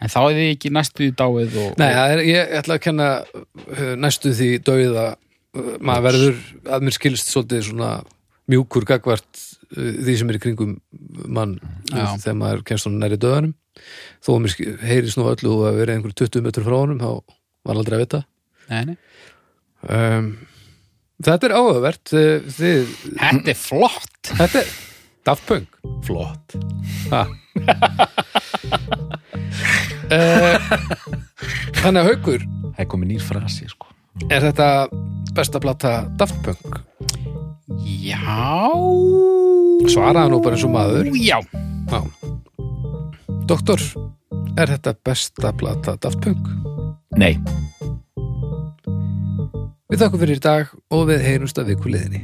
En þá hefði ég ekki næstu í dáið og, Nei, er, ég ætla að kenna uh, næstu því dauða uh, maður verður að mér skilst svolítið svona mjúkur gagvart uh, því sem er í kringum mann Já. þegar maður kemst svona næri döðanum þó að mér heyrist nú öllu að vera einhver 20 metur frá honum þá var aldrei að vita nei, nei. um, Þetta er áhugavert þið, Þetta er flott Þetta er Daft Punk Flott uh, Þannig að haukur Það er komið nýr frasi sko. Er þetta besta plata Daft Punk? Já Svaraði nú bara eins og maður Já, Já. Doktor, er þetta besta plata Daft Punk? Nei, Við þakkum fyrir í dag og við heyrumst að viku liðinni